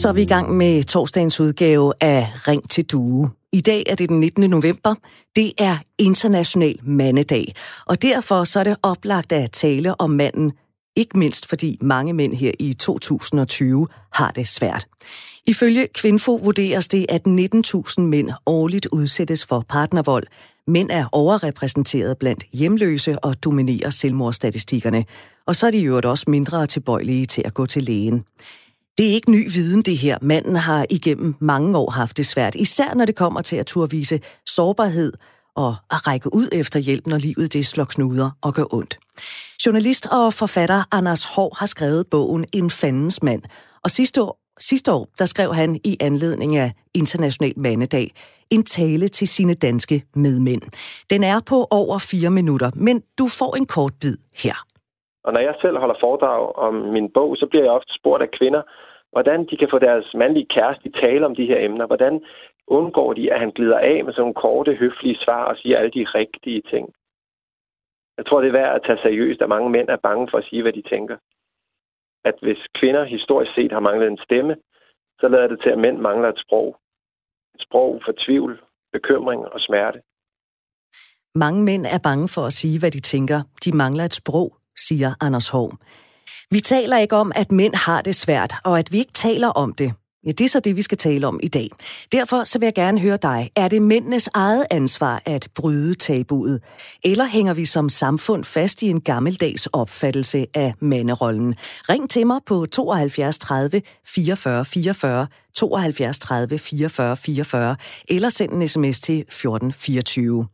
Så er vi i gang med torsdagens udgave af Ring til Due. I dag er det den 19. november. Det er International Mandedag, og derfor så er det oplagt at tale om manden, ikke mindst fordi mange mænd her i 2020 har det svært. Ifølge Kvinfo vurderes det, at 19.000 mænd årligt udsættes for partnervold. Mænd er overrepræsenteret blandt hjemløse og dominerer selvmordsstatistikkerne. Og så er de jo også mindre tilbøjelige til at gå til lægen. Det er ikke ny viden, det her. Manden har igennem mange år haft det svært, især når det kommer til at turvise sårbarhed og at række ud efter hjælp, når livet det slår knuder og gør ondt. Journalist og forfatter Anders Hård har skrevet bogen En fandens mand, og sidste år, sidste år der skrev han i anledning af International Mandedag en tale til sine danske medmænd. Den er på over fire minutter, men du får en kort bid her. Og når jeg selv holder foredrag om min bog, så bliver jeg ofte spurgt af kvinder, hvordan de kan få deres mandlige kæreste i tale om de her emner. Hvordan undgår de, at han glider af med sådan nogle korte, høflige svar og siger alle de rigtige ting. Jeg tror, det er værd at tage seriøst, at mange mænd er bange for at sige, hvad de tænker. At hvis kvinder historisk set har manglet en stemme, så lader det til, at mænd mangler et sprog. Et sprog for tvivl, bekymring og smerte. Mange mænd er bange for at sige, hvad de tænker. De mangler et sprog, siger Anders Hård. Vi taler ikke om, at mænd har det svært, og at vi ikke taler om det. Ja, det er så det, vi skal tale om i dag. Derfor så vil jeg gerne høre dig. Er det mændenes eget ansvar at bryde tabuet? Eller hænger vi som samfund fast i en gammeldags opfattelse af manderollen? Ring til mig på 72 30 44 44, 72 30 44 44, eller send en sms til 1424.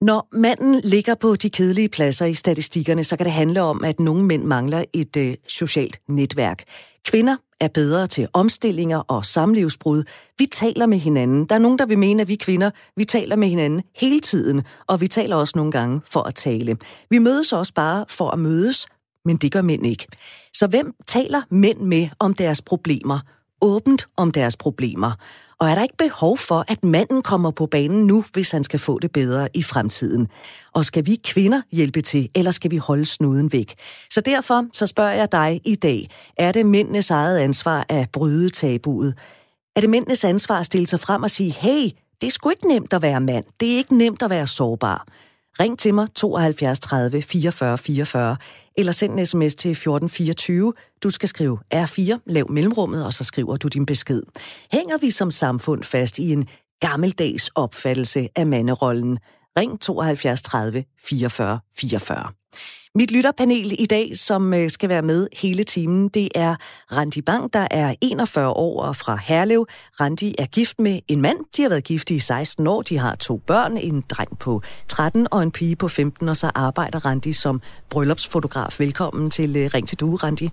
Når manden ligger på de kedelige pladser i statistikkerne, så kan det handle om, at nogle mænd mangler et øh, socialt netværk. Kvinder er bedre til omstillinger og samlivsbrud. Vi taler med hinanden. Der er nogen, der vil mene, at vi kvinder, vi taler med hinanden hele tiden, og vi taler også nogle gange for at tale. Vi mødes også bare for at mødes, men det gør mænd ikke. Så hvem taler mænd med om deres problemer? Åbent om deres problemer. Og er der ikke behov for, at manden kommer på banen nu, hvis han skal få det bedre i fremtiden? Og skal vi kvinder hjælpe til, eller skal vi holde snuden væk? Så derfor så spørger jeg dig i dag, er det mændenes eget ansvar at bryde tabuet? Er det mændenes ansvar at stille sig frem og sige, hey, det er sgu ikke nemt at være mand. Det er ikke nemt at være sårbar. Ring til mig 72 30 44 44, eller send en sms til 1424. Du skal skrive R4, lav mellemrummet, og så skriver du din besked. Hænger vi som samfund fast i en gammeldags opfattelse af manderollen? Ring 72 30 44 44. Mit lytterpanel i dag, som øh, skal være med hele timen, det er Randi Bang, der er 41 år og fra Herlev. Randi er gift med en mand. De har været gift i 16 år. De har to børn, en dreng på 13 og en pige på 15, og så arbejder Randi som bryllupsfotograf. Velkommen til øh, Ring til Due, Randi.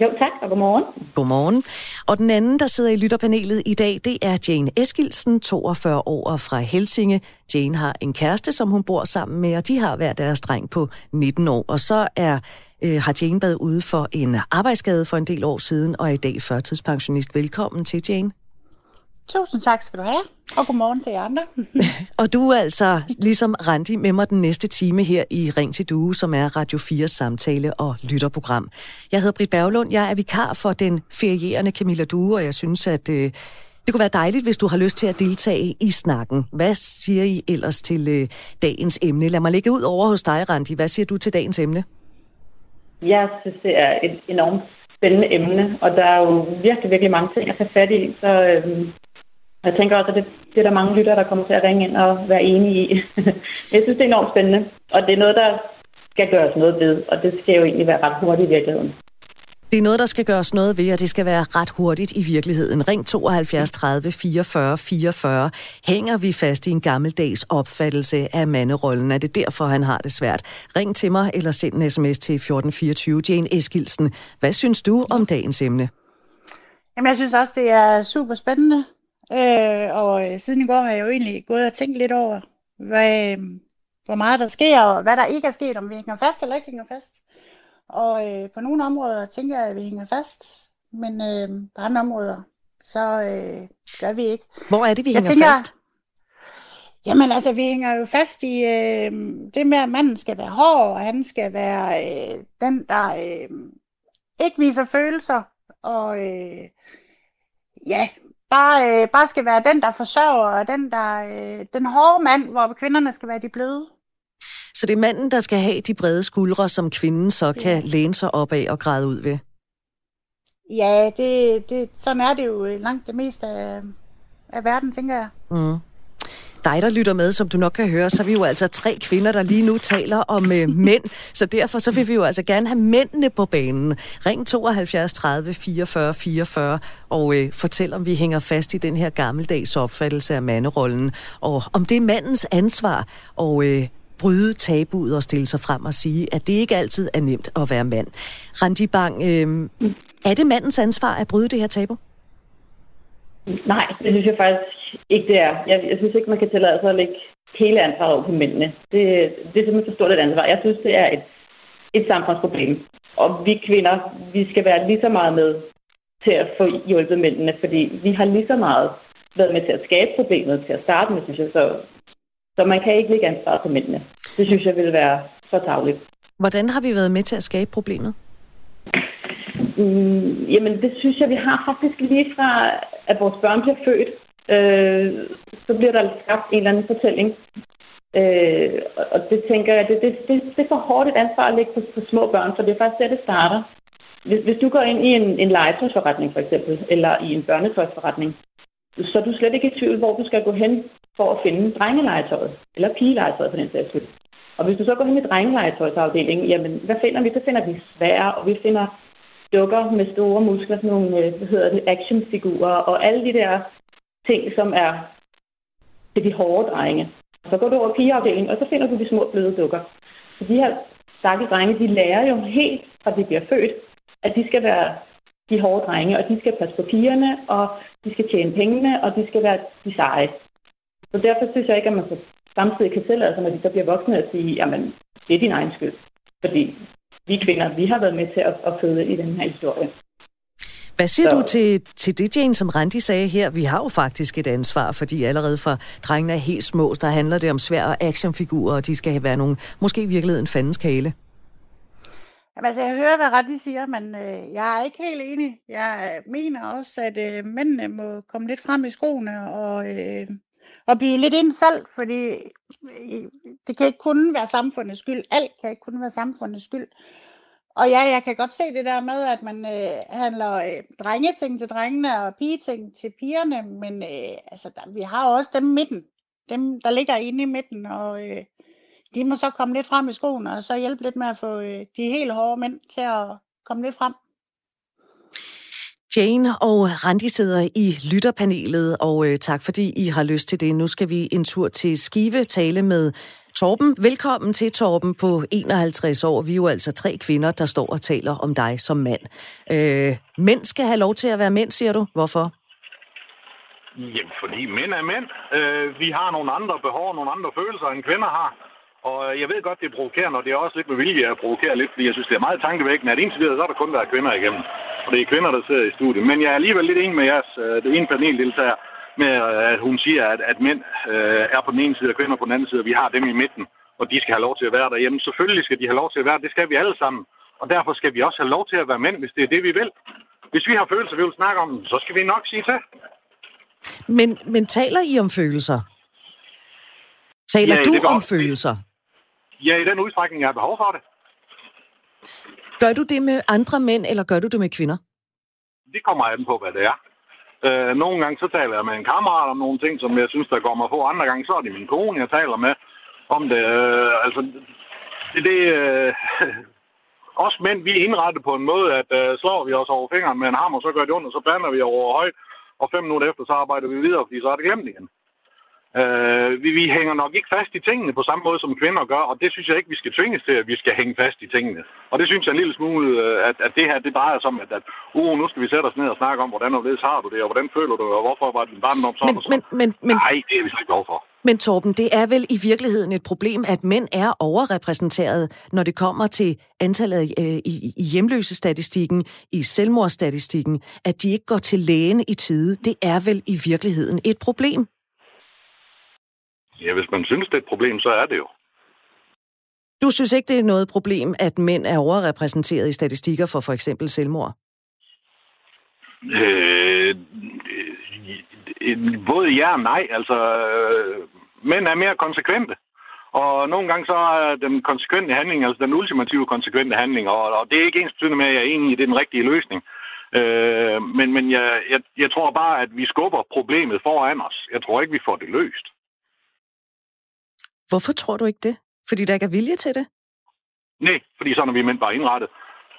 Jo, tak, og godmorgen. Godmorgen. Og den anden, der sidder i lytterpanelet i dag, det er Jane Eskilsen, 42 år fra Helsinge. Jane har en kæreste, som hun bor sammen med, og de har hver deres dreng på 19 år. Og så er, øh, har Jane været ude for en arbejdsskade for en del år siden, og er i dag førtidspensionist. Velkommen til, Jane. Tusind tak skal du have, og godmorgen til jer andre. og du er altså ligesom Randi med mig den næste time her i Ring til Due, som er Radio 4 samtale- og lytterprogram. Jeg hedder Britt Berglund, jeg er vikar for den ferierende Camilla Due, og jeg synes, at øh, det kunne være dejligt, hvis du har lyst til at deltage i snakken. Hvad siger I ellers til øh, dagens emne? Lad mig lægge ud over hos dig, Randi. Hvad siger du til dagens emne? Jeg synes, det er et enormt spændende emne, og der er jo virkelig, virkelig mange ting at tage fat i, så øh, jeg tænker også, at det, det er der mange lyttere, der kommer til at ringe ind og være enige i. jeg synes, det er enormt spændende, og det er noget, der skal gøres noget ved, og det skal jo egentlig være ret hurtigt i virkeligheden. Det er noget, der skal gøres noget ved, og det skal være ret hurtigt i virkeligheden. Ring 72 30 44 44. Hænger vi fast i en gammeldags opfattelse af manderollen? Er det derfor, han har det svært? Ring til mig eller send en sms til 1424. Jane Eskilsen, hvad synes du om dagens emne? Jamen, jeg synes også, det er super spændende. Øh, og øh, siden i går har jeg jo egentlig gået og tænkt lidt over, hvad, øh, hvor meget der sker, og hvad der ikke er sket, om vi hænger fast eller ikke hænger fast. Og øh, på nogle områder tænker jeg, at vi hænger fast, men øh, på andre områder, så øh, gør vi ikke. Hvor er det, vi jeg hænger tænker, fast? Jamen altså, vi hænger jo fast i øh, det med, at manden skal være hård, og han skal være øh, den, der øh, ikke viser følelser, og øh, ja, bare, øh, bare skal være den, der forsørger, og den, der, øh, den hårde mand, hvor kvinderne skal være de bløde. Så det er manden, der skal have de brede skuldre, som kvinden så kan ja. læne sig op af og græde ud ved? Ja, det, det, sådan er det jo langt det meste af, af verden, tænker jeg. Mm dig, der lytter med, som du nok kan høre, så er vi jo altså tre kvinder, der lige nu taler om øh, mænd. Så derfor så vil vi jo altså gerne have mændene på banen. Ring 72 30 44 44 og øh, fortæl, om vi hænger fast i den her gammeldags opfattelse af manderollen, og om det er mandens ansvar og øh, bryde tabuet og stille sig frem og sige, at det ikke altid er nemt at være mand. Randi Bang, øh, er det mandens ansvar at bryde det her tabu? Nej, det synes jeg faktisk ikke, det er. Jeg, jeg synes ikke, man kan tillade sig at lægge hele ansvaret over på mændene. Det, det er simpelthen for stort et ansvar. Jeg synes, det er et, et samfundsproblem. Og vi kvinder, vi skal være lige så meget med til at få hjulpet mændene, fordi vi har lige så meget været med til at skabe problemet til at starte med, synes jeg. Så, så man kan ikke lægge ansvaret på mændene. Det synes jeg vil være for tavligt. Hvordan har vi været med til at skabe problemet? Mm, jamen, det synes jeg, vi har faktisk lige fra, at vores børn bliver født. Øh, så bliver der skabt en eller anden fortælling. Øh, og det tænker jeg, det, det, det, det er for hårdt et ansvar at lægge på, på små børn, for det er faktisk der, det starter. Hvis, hvis du går ind i en, en legetøjsforretning for eksempel, eller i en børnetøjsforretning, så er du slet ikke i tvivl, hvor du skal gå hen for at finde drengelegetøjet, eller pigelegetøjet for den sags skyld. Og hvis du så går hen i drengelegetøjsafdelingen, jamen hvad finder vi? Så finder vi svære, og vi finder dukker med store muskler, sådan nogle, øh, hvad hedder det, actionfigurer, og alle de der ting, som er til de hårde drenge. Så går du over pigeafdelingen, og så finder du de små bløde dukker. Så de her stakke drenge, de lærer jo helt fra de bliver født, at de skal være de hårde drenge, og de skal passe på pigerne, og de skal tjene pengene, og de skal være de seje. Så derfor synes jeg ikke, at man så samtidig kan tillade sig, når de så bliver voksne, at sige, jamen, det er din egen skyld. Fordi vi kvinder, vi har været med til at, at føde i den her historie. Hvad siger så... du til, til det, Jane, som Randi sagde her? Vi har jo faktisk et ansvar, fordi allerede fra drengene er helt små, der handler det om svære actionfigurer, og de skal være nogle, måske i virkeligheden fandens kale. Jamen, altså, jeg hører, hvad Randi siger, men øh, jeg er ikke helt enig. Jeg mener også, at øh, mændene må komme lidt frem i skoene og, øh, og byde lidt ind selv, fordi øh, det kan ikke kun være samfundets skyld. Alt kan ikke kun være samfundets skyld. Og ja, jeg kan godt se det der med, at man øh, handler øh, drengeting til drengene og pigeting til pigerne, men øh, altså, der, vi har også dem midten, dem der ligger inde i midten, og øh, de må så komme lidt frem i skoene, og så hjælpe lidt med at få øh, de helt hårde mænd til at komme lidt frem. Jane og Randi sidder i lytterpanelet, og øh, tak fordi I har lyst til det. Nu skal vi en tur til Skive tale med Torben, velkommen til Torben på 51 år. Vi er jo altså tre kvinder, der står og taler om dig som mand. Øh, mænd skal have lov til at være mænd, siger du. Hvorfor? Jamen, fordi mænd er mænd. Øh, vi har nogle andre behov, nogle andre følelser, end kvinder har. Og øh, jeg ved godt, det er provokerende, og det er også lidt med vilje at provokere lidt, fordi jeg synes, det er meget tankevækkende, at indtil videre, så er der kun været kvinder igennem. Og det er kvinder, der sidder i studiet. Men jeg er alligevel lidt enig med jeres, øh, det ene paneldeltager, med, at hun siger, at, at mænd øh, er på den ene side og kvinder på den anden side, og vi har dem i midten, og de skal have lov til at være derhjemme. Selvfølgelig skal de have lov til at være det skal vi alle sammen. Og derfor skal vi også have lov til at være mænd, hvis det er det, vi vil. Hvis vi har følelser, vi vil snakke om så skal vi nok sige til. Men, men taler I om følelser? Taler ja, du om følelser? Ja, i den udstrækning, jeg har behov for det. Gør du det med andre mænd, eller gør du det med kvinder? Det kommer an på, hvad det er. Øh, nogle gange så taler jeg med en kammerat om nogle ting, som jeg synes, der går mig på. Andre gange så er det min kone, jeg taler med om det. Øh, altså, det, det øh, os mænd, vi er indrettet på en måde, at øh, slår vi os over fingeren med en hammer, så gør det ondt, og så bander vi over højt. Og fem minutter efter, så arbejder vi videre, fordi så er det glemt igen. Øh, vi, vi hænger nok ikke fast i tingene på samme måde, som kvinder gør, og det synes jeg ikke, vi skal tvinges til, at vi skal hænge fast i tingene. Og det synes jeg en lille smule, øh, at, at det her, det drejer sig om, at, at uh, nu skal vi sætte os ned og snakke om, hvordan og har du det, og hvordan føler du, og hvorfor var din barndom sådan men, og sådan. Men, men, men, Nej, det er vi slet ikke lov for. Men Torben, det er vel i virkeligheden et problem, at mænd er overrepræsenteret, når det kommer til antallet øh, i, i hjemløsestatistikken, i selvmordsstatistikken, at de ikke går til lægen i tide. Det er vel i virkeligheden et problem? Ja, hvis man synes, det er et problem, så er det jo. Du synes ikke, det er noget problem, at mænd er overrepræsenteret i statistikker for for eksempel selvmord? Øh, både ja og nej. Altså, øh, mænd er mere konsekvente. Og nogle gange så er den konsekvente handling, altså den ultimative konsekvente handling, og, og det er ikke ens betydende med, at jeg er enig i, det er den rigtige løsning. Øh, men men jeg, jeg, jeg tror bare, at vi skubber problemet foran os. Jeg tror ikke, vi får det løst. Hvorfor tror du ikke det? Fordi der ikke er vilje til det? Nej, fordi sådan er vi mænd bare indrettet.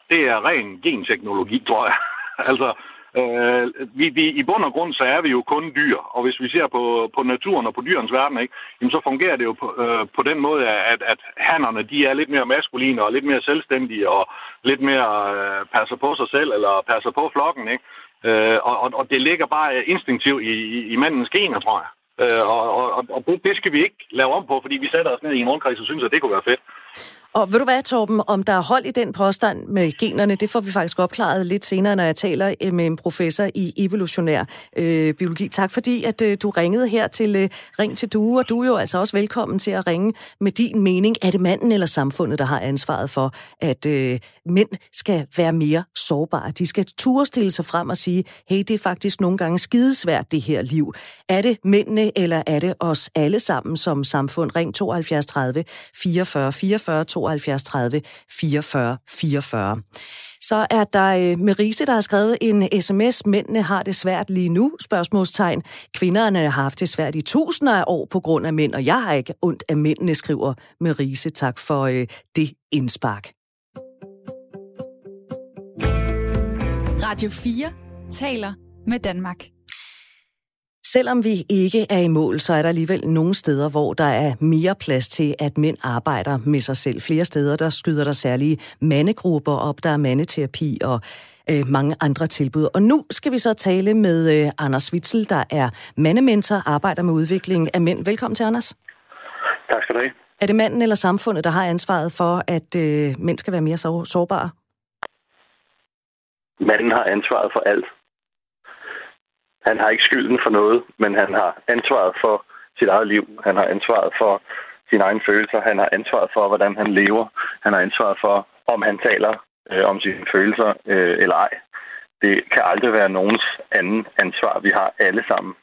Det er ren genteknologi, tror jeg. altså, Øh, vi, vi, I bund og grund så er vi jo kun dyr, og hvis vi ser på, på naturen og på dyrens verden, ikke, jamen, så fungerer det jo på, øh, på den måde, at, at hannerne de er lidt mere maskuline og lidt mere selvstændige og lidt mere øh, passer på sig selv eller passer på flokken. Ikke? Øh, og, og og det ligger bare instinktivt i, i, i mandens gener, tror jeg. Øh, og og, og det, det skal vi ikke lave om på, fordi vi sætter os ned i en rundkreds og synes, at det kunne være fedt. Og ved du hvad, Torben, om der er hold i den påstand med generne, det får vi faktisk opklaret lidt senere, når jeg taler øh, med en professor i evolutionær øh, biologi. Tak fordi, at øh, du ringede her til øh, Ring til Due, og du er jo altså også velkommen til at ringe med din mening. Er det manden eller samfundet, der har ansvaret for, at øh, mænd skal være mere sårbare? De skal turde stille sig frem og sige, hey, det er faktisk nogle gange skidesvært, det her liv. Er det mændene, eller er det os alle sammen som samfund? Ring 72 30 44 44 72 30 44 44. Så er der øh, Merise, der har skrevet en sms. Mændene har det svært lige nu, spørgsmålstegn. Kvinderne har haft det svært i tusinder af år på grund af mænd, og jeg har ikke ondt af mændene, skriver Merise. Tak for øh, det indspark. Radio 4 taler med Danmark. Selvom vi ikke er i mål, så er der alligevel nogle steder, hvor der er mere plads til, at mænd arbejder med sig selv. Flere steder, der skyder der særlige mandegrupper op, der er mandeterapi og øh, mange andre tilbud. Og nu skal vi så tale med øh, Anders Witzel, der er mandementor, arbejder med udvikling af mænd. Velkommen til, Anders. Tak skal du have. Er det manden eller samfundet, der har ansvaret for, at øh, mænd skal være mere så, sårbare? Manden har ansvaret for alt. Han har ikke skylden for noget, men han har ansvaret for sit eget liv. Han har ansvaret for sine egne følelser. Han har ansvaret for, hvordan han lever. Han har ansvaret for, om han taler øh, om sine følelser øh, eller ej. Det kan aldrig være nogens anden ansvar. Vi har alle sammen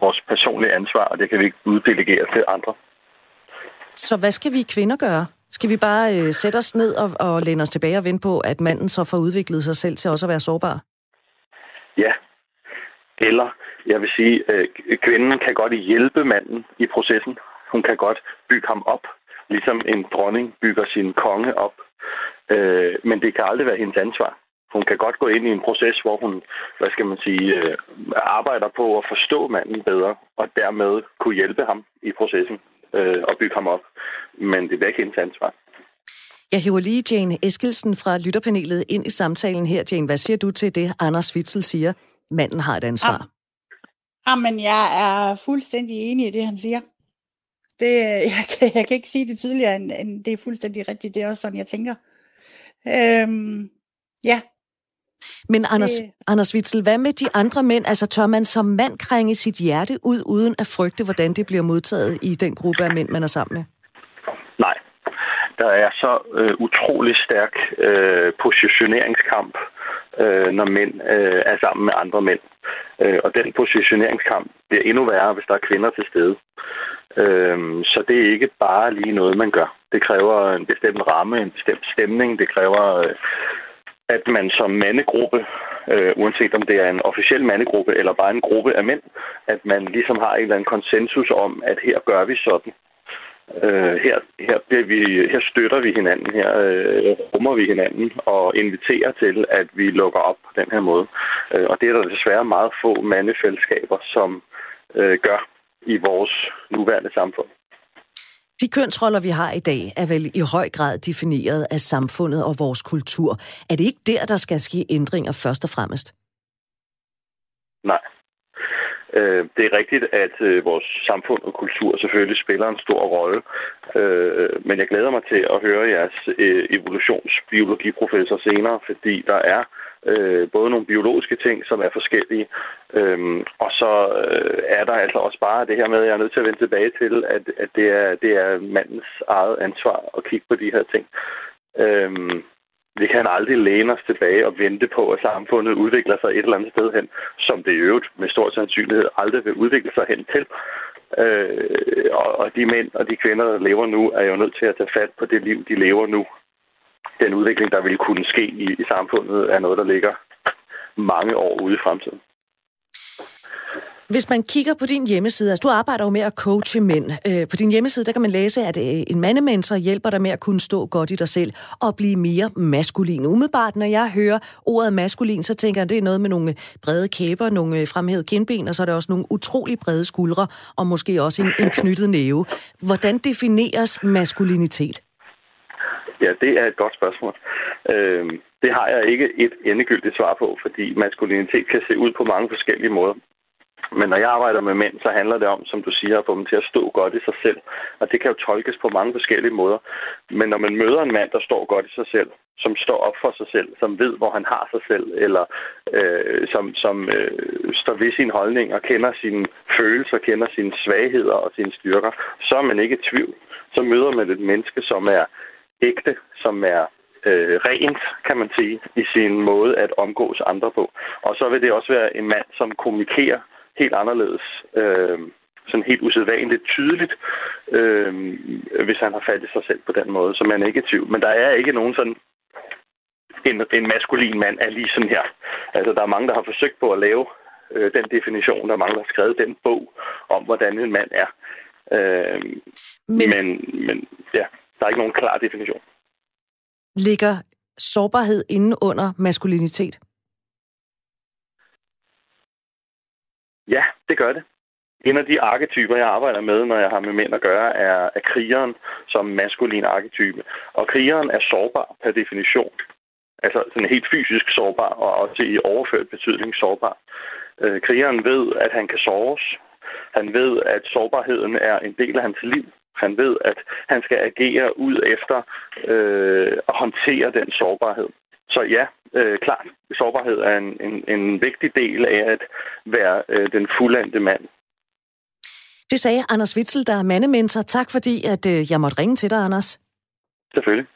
vores personlige ansvar, og det kan vi ikke uddelegere til andre. Så hvad skal vi kvinder gøre? Skal vi bare øh, sætte os ned og, og læne os tilbage og vente på, at manden så får udviklet sig selv til også at være sårbar? Ja, eller, jeg vil sige, øh, kvinden kan godt hjælpe manden i processen. Hun kan godt bygge ham op, ligesom en dronning bygger sin konge op. Øh, men det kan aldrig være hendes ansvar. Hun kan godt gå ind i en proces, hvor hun, hvad skal man sige, øh, arbejder på at forstå manden bedre, og dermed kunne hjælpe ham i processen øh, og bygge ham op. Men det er ikke hendes ansvar. Jeg hiver lige Jane Eskilsen fra lytterpanelet ind i samtalen her. Jane, hvad siger du til det, Anders Witzel siger? Manden har et ansvar. Jamen, jeg er fuldstændig enig i det, han siger. Det, jeg, kan, jeg kan ikke sige det tydeligere, end, end det er fuldstændig rigtigt. Det er også sådan, jeg tænker. Øhm, ja. Men Anders, det... Anders Witzel, hvad med de andre mænd? Altså, tør man som mand krænge sit hjerte ud, uden at frygte, hvordan det bliver modtaget i den gruppe af mænd, man er sammen med? Nej. Der er så øh, utrolig stærk øh, positioneringskamp øh, Øh, når mænd øh, er sammen med andre mænd. Øh, og den positioneringskamp bliver endnu værre, hvis der er kvinder til stede. Øh, så det er ikke bare lige noget, man gør. Det kræver en bestemt ramme, en bestemt stemning. Det kræver, øh, at man som mandegruppe, øh, uanset om det er en officiel mandegruppe eller bare en gruppe af mænd, at man ligesom har en eller anden konsensus om, at her gør vi sådan. Øh, her, her, bliver vi, her støtter vi hinanden, her øh, rummer vi hinanden og inviterer til, at vi lukker op på den her måde. Øh, og det er der desværre meget få mandefællesskaber, som øh, gør i vores nuværende samfund. De kønsroller, vi har i dag, er vel i høj grad defineret af samfundet og vores kultur. Er det ikke der, der skal ske ændringer først og fremmest? Nej. Øh, det er rigtigt, at øh, vores samfund og kultur selvfølgelig spiller en stor rolle, øh, men jeg glæder mig til at høre jeres øh, evolutionsbiologiprofessor senere, fordi der er øh, både nogle biologiske ting, som er forskellige, øh, og så øh, er der altså også bare det her med, at jeg er nødt til at vende tilbage til, at, at det, er, det er mandens eget ansvar at kigge på de her ting. Øh, vi kan aldrig læne os tilbage og vente på, at samfundet udvikler sig et eller andet sted hen, som det i øvrigt med stor sandsynlighed aldrig vil udvikle sig hen til. Øh, og, og de mænd og de kvinder, der lever nu, er jo nødt til at tage fat på det liv, de lever nu. Den udvikling, der vil kunne ske i, i samfundet, er noget, der ligger mange år ude i fremtiden. Hvis man kigger på din hjemmeside, altså du arbejder jo med at coache mænd. Øh, på din hjemmeside, der kan man læse, at øh, en mandementor hjælper dig med at kunne stå godt i dig selv og blive mere maskulin. Umiddelbart, når jeg hører ordet maskulin, så tænker jeg, at det er noget med nogle brede kæber, nogle øh, fremhævede kindben, og så er der også nogle utrolig brede skuldre, og måske også en, en knyttet næve. Hvordan defineres maskulinitet? Ja, det er et godt spørgsmål. Øh, det har jeg ikke et endegyldigt svar på, fordi maskulinitet kan se ud på mange forskellige måder. Men når jeg arbejder med mænd, så handler det om, som du siger, at få dem til at stå godt i sig selv. Og det kan jo tolkes på mange forskellige måder. Men når man møder en mand, der står godt i sig selv, som står op for sig selv, som ved, hvor han har sig selv, eller øh, som, som øh, står ved sin holdning og kender sine følelser, kender sine svagheder og sine styrker, så er man ikke i tvivl. Så møder man et menneske, som er ægte, som er øh, rent, kan man sige, i sin måde at omgås andre på. Og så vil det også være en mand, som kommunikerer helt anderledes. Øh, sådan helt usædvanligt tydeligt, øh, hvis han har fat i sig selv på den måde, så man er ikke i tvivl. Men der er ikke nogen sådan en, en maskulin mand er lige sådan her. Altså, der er mange, der har forsøgt på at lave øh, den definition. Der er mange, der har skrevet den bog om, hvordan en mand er. Øh, men, men, men ja, der er ikke nogen klar definition. Ligger sårbarhed inde under maskulinitet? Ja, det gør det. En af de arketyper, jeg arbejder med, når jeg har med mænd at gøre, er, er krigeren som maskulin arketype. Og krigeren er sårbar per definition. Altså sådan helt fysisk sårbar, og også i overført betydning sårbar. Øh, krigeren ved, at han kan såres. Han ved, at sårbarheden er en del af hans liv. Han ved, at han skal agere ud efter øh, at håndtere den sårbarhed. Så ja, øh, klart, sårbarhed er en, en, en vigtig del af at være øh, den fuldendte mand. Det sagde Anders Witzel, der er mandementor. Tak fordi, at øh, jeg måtte ringe til dig, Anders. Selvfølgelig.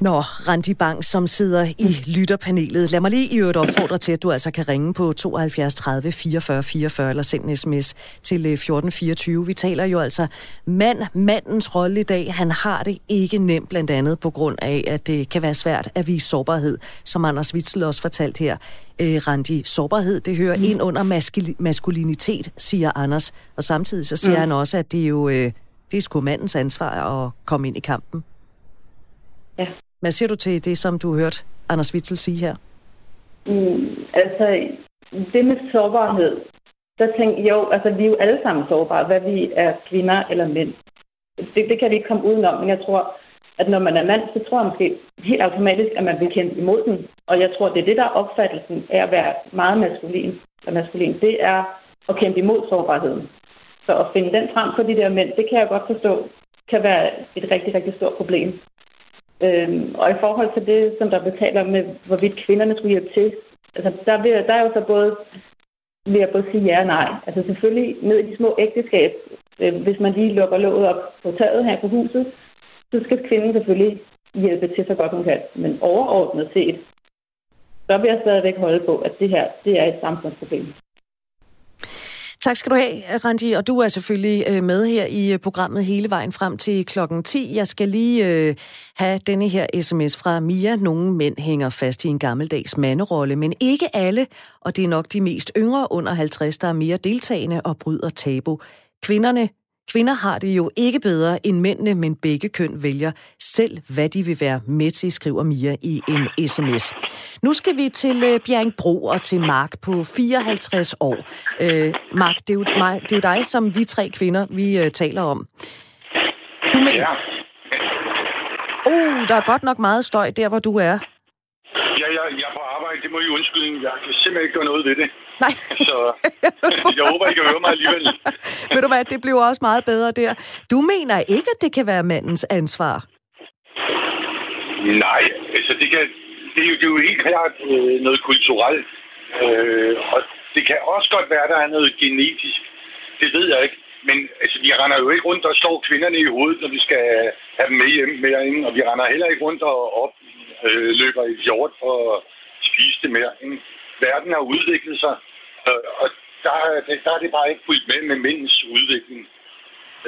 Nå, Randi Bang, som sidder i lytterpanelet. Lad mig lige i øvrigt opfordre til, at du altså kan ringe på 72 30 44 44 eller sende en sms til 1424. Øh, Vi taler jo altså mand, mandens rolle i dag. Han har det ikke nemt, blandt andet på grund af, at det kan være svært at vise sårbarhed, som Anders Witzel også fortalt her. Øh, Randi, sårbarhed, det hører mm. ind under maskul- maskulinitet, siger Anders. Og samtidig så siger mm. han også, at det er jo øh, det er sgu mandens ansvar at komme ind i kampen. Ja. Hvad siger du til det, som du har hørt Anders Witzel sige her? Mm, altså, det med sårbarhed, der tænker jo, altså vi er jo alle sammen sårbare, hvad vi er kvinder eller mænd. Det, det kan vi ikke komme udenom, men jeg tror, at når man er mand, så tror jeg måske helt automatisk, at man vil kæmpe imod den. Og jeg tror, det er det, der er opfattelsen af at være meget maskulin. Og maskulin, det er at kæmpe imod sårbarheden. Så at finde den frem for de der mænd, det kan jeg godt forstå, kan være et rigtig, rigtig stort problem. Øhm, og i forhold til det, som der betaler med, hvorvidt kvinderne skulle hjælpe til, altså der, vil, der er jo så både, vil jeg både sige ja og nej. Altså selvfølgelig ned i de små ægteskab, øh, hvis man lige lukker låget op på taget her på huset, så skal kvinden selvfølgelig hjælpe til så godt hun kan. Men overordnet set, så vil jeg stadigvæk holde på, at det her det er et samfundsproblem. Tak skal du have, Randi, og du er selvfølgelig øh, med her i øh, programmet hele vejen frem til klokken 10. Jeg skal lige øh, have denne her sms fra Mia. Nogle mænd hænger fast i en gammeldags manderolle, men ikke alle, og det er nok de mest yngre under 50, der er mere deltagende og bryder tabu. Kvinderne Kvinder har det jo ikke bedre end mændene, men begge køn vælger selv, hvad de vil være med til, skriver Mia i en sms. Nu skal vi til uh, Bjerringbro og til Mark på 54 år. Uh, Mark, det er, jo mig, det er jo dig, som vi tre kvinder, vi uh, taler om. Du med... Ja. Uh, der er godt nok meget støj der, hvor du er. Ja, jeg, jeg er på arbejde. Det må I undskylde. Jeg kan simpelthen ikke gøre noget ved det. Nej. Så jeg håber, I kan høre mig alligevel. Ved du hvad, det bliver også meget bedre der. Du mener ikke, at det kan være mandens ansvar? Nej, altså det, kan, det, er, jo, det er jo helt klart øh, noget kulturelt. Øh, og det kan også godt være, at der er noget genetisk. Det ved jeg ikke. Men altså, vi render jo ikke rundt og slår kvinderne i hovedet, når vi skal have dem med hjem med herinde. Og vi render heller ikke rundt og op øh, løber i hjort for at spise det mere. Verden har udviklet sig, øh, og der, der er det bare ikke fuldt med med mændens udvikling.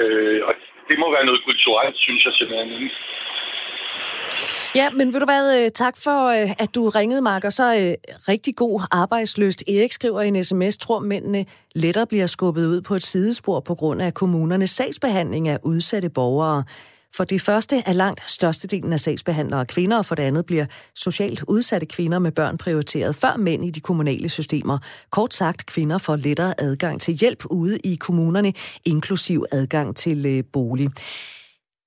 Øh, og det må være noget kulturelt, synes jeg simpelthen. Ja, men vil du hvad, øh, tak for, øh, at du ringede, Mark, og så øh, rigtig god arbejdsløst. Erik skriver i en sms, tror mændene lettere bliver skubbet ud på et sidespor på grund af kommunernes sagsbehandling af udsatte borgere. For det første er langt størstedelen af sagsbehandlere kvinder, og for det andet bliver socialt udsatte kvinder med børn prioriteret før mænd i de kommunale systemer. Kort sagt, kvinder får lettere adgang til hjælp ude i kommunerne, inklusiv adgang til øh, bolig.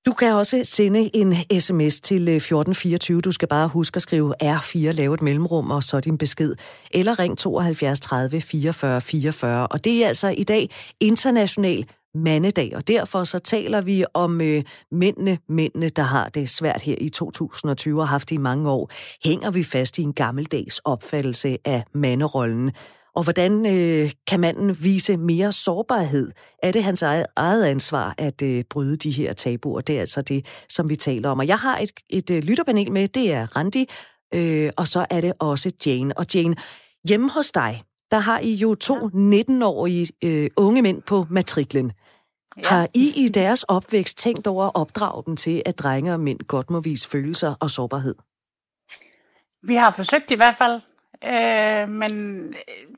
Du kan også sende en sms til øh, 1424. Du skal bare huske at skrive R4, lave et mellemrum og så din besked. Eller ring 72 30 44 44. Og det er altså i dag international mandedag, og derfor så taler vi om øh, mændene, mændene, der har det svært her i 2020 og haft det i mange år. Hænger vi fast i en gammeldags opfattelse af manderollen? Og hvordan øh, kan manden vise mere sårbarhed? Er det hans eget, eget ansvar at øh, bryde de her tabuer? Det er altså det, som vi taler om. Og jeg har et, et øh, lytterpanel med, det er Randi, øh, og så er det også Jane. Og Jane, hjemme hos dig, der har I jo to 19-årige øh, unge mænd på matriklen. Ja. Har I i deres opvækst tænkt over at opdrage dem til, at drenge og mænd godt må vise følelser og sårbarhed? Vi har forsøgt i hvert fald. Øh, men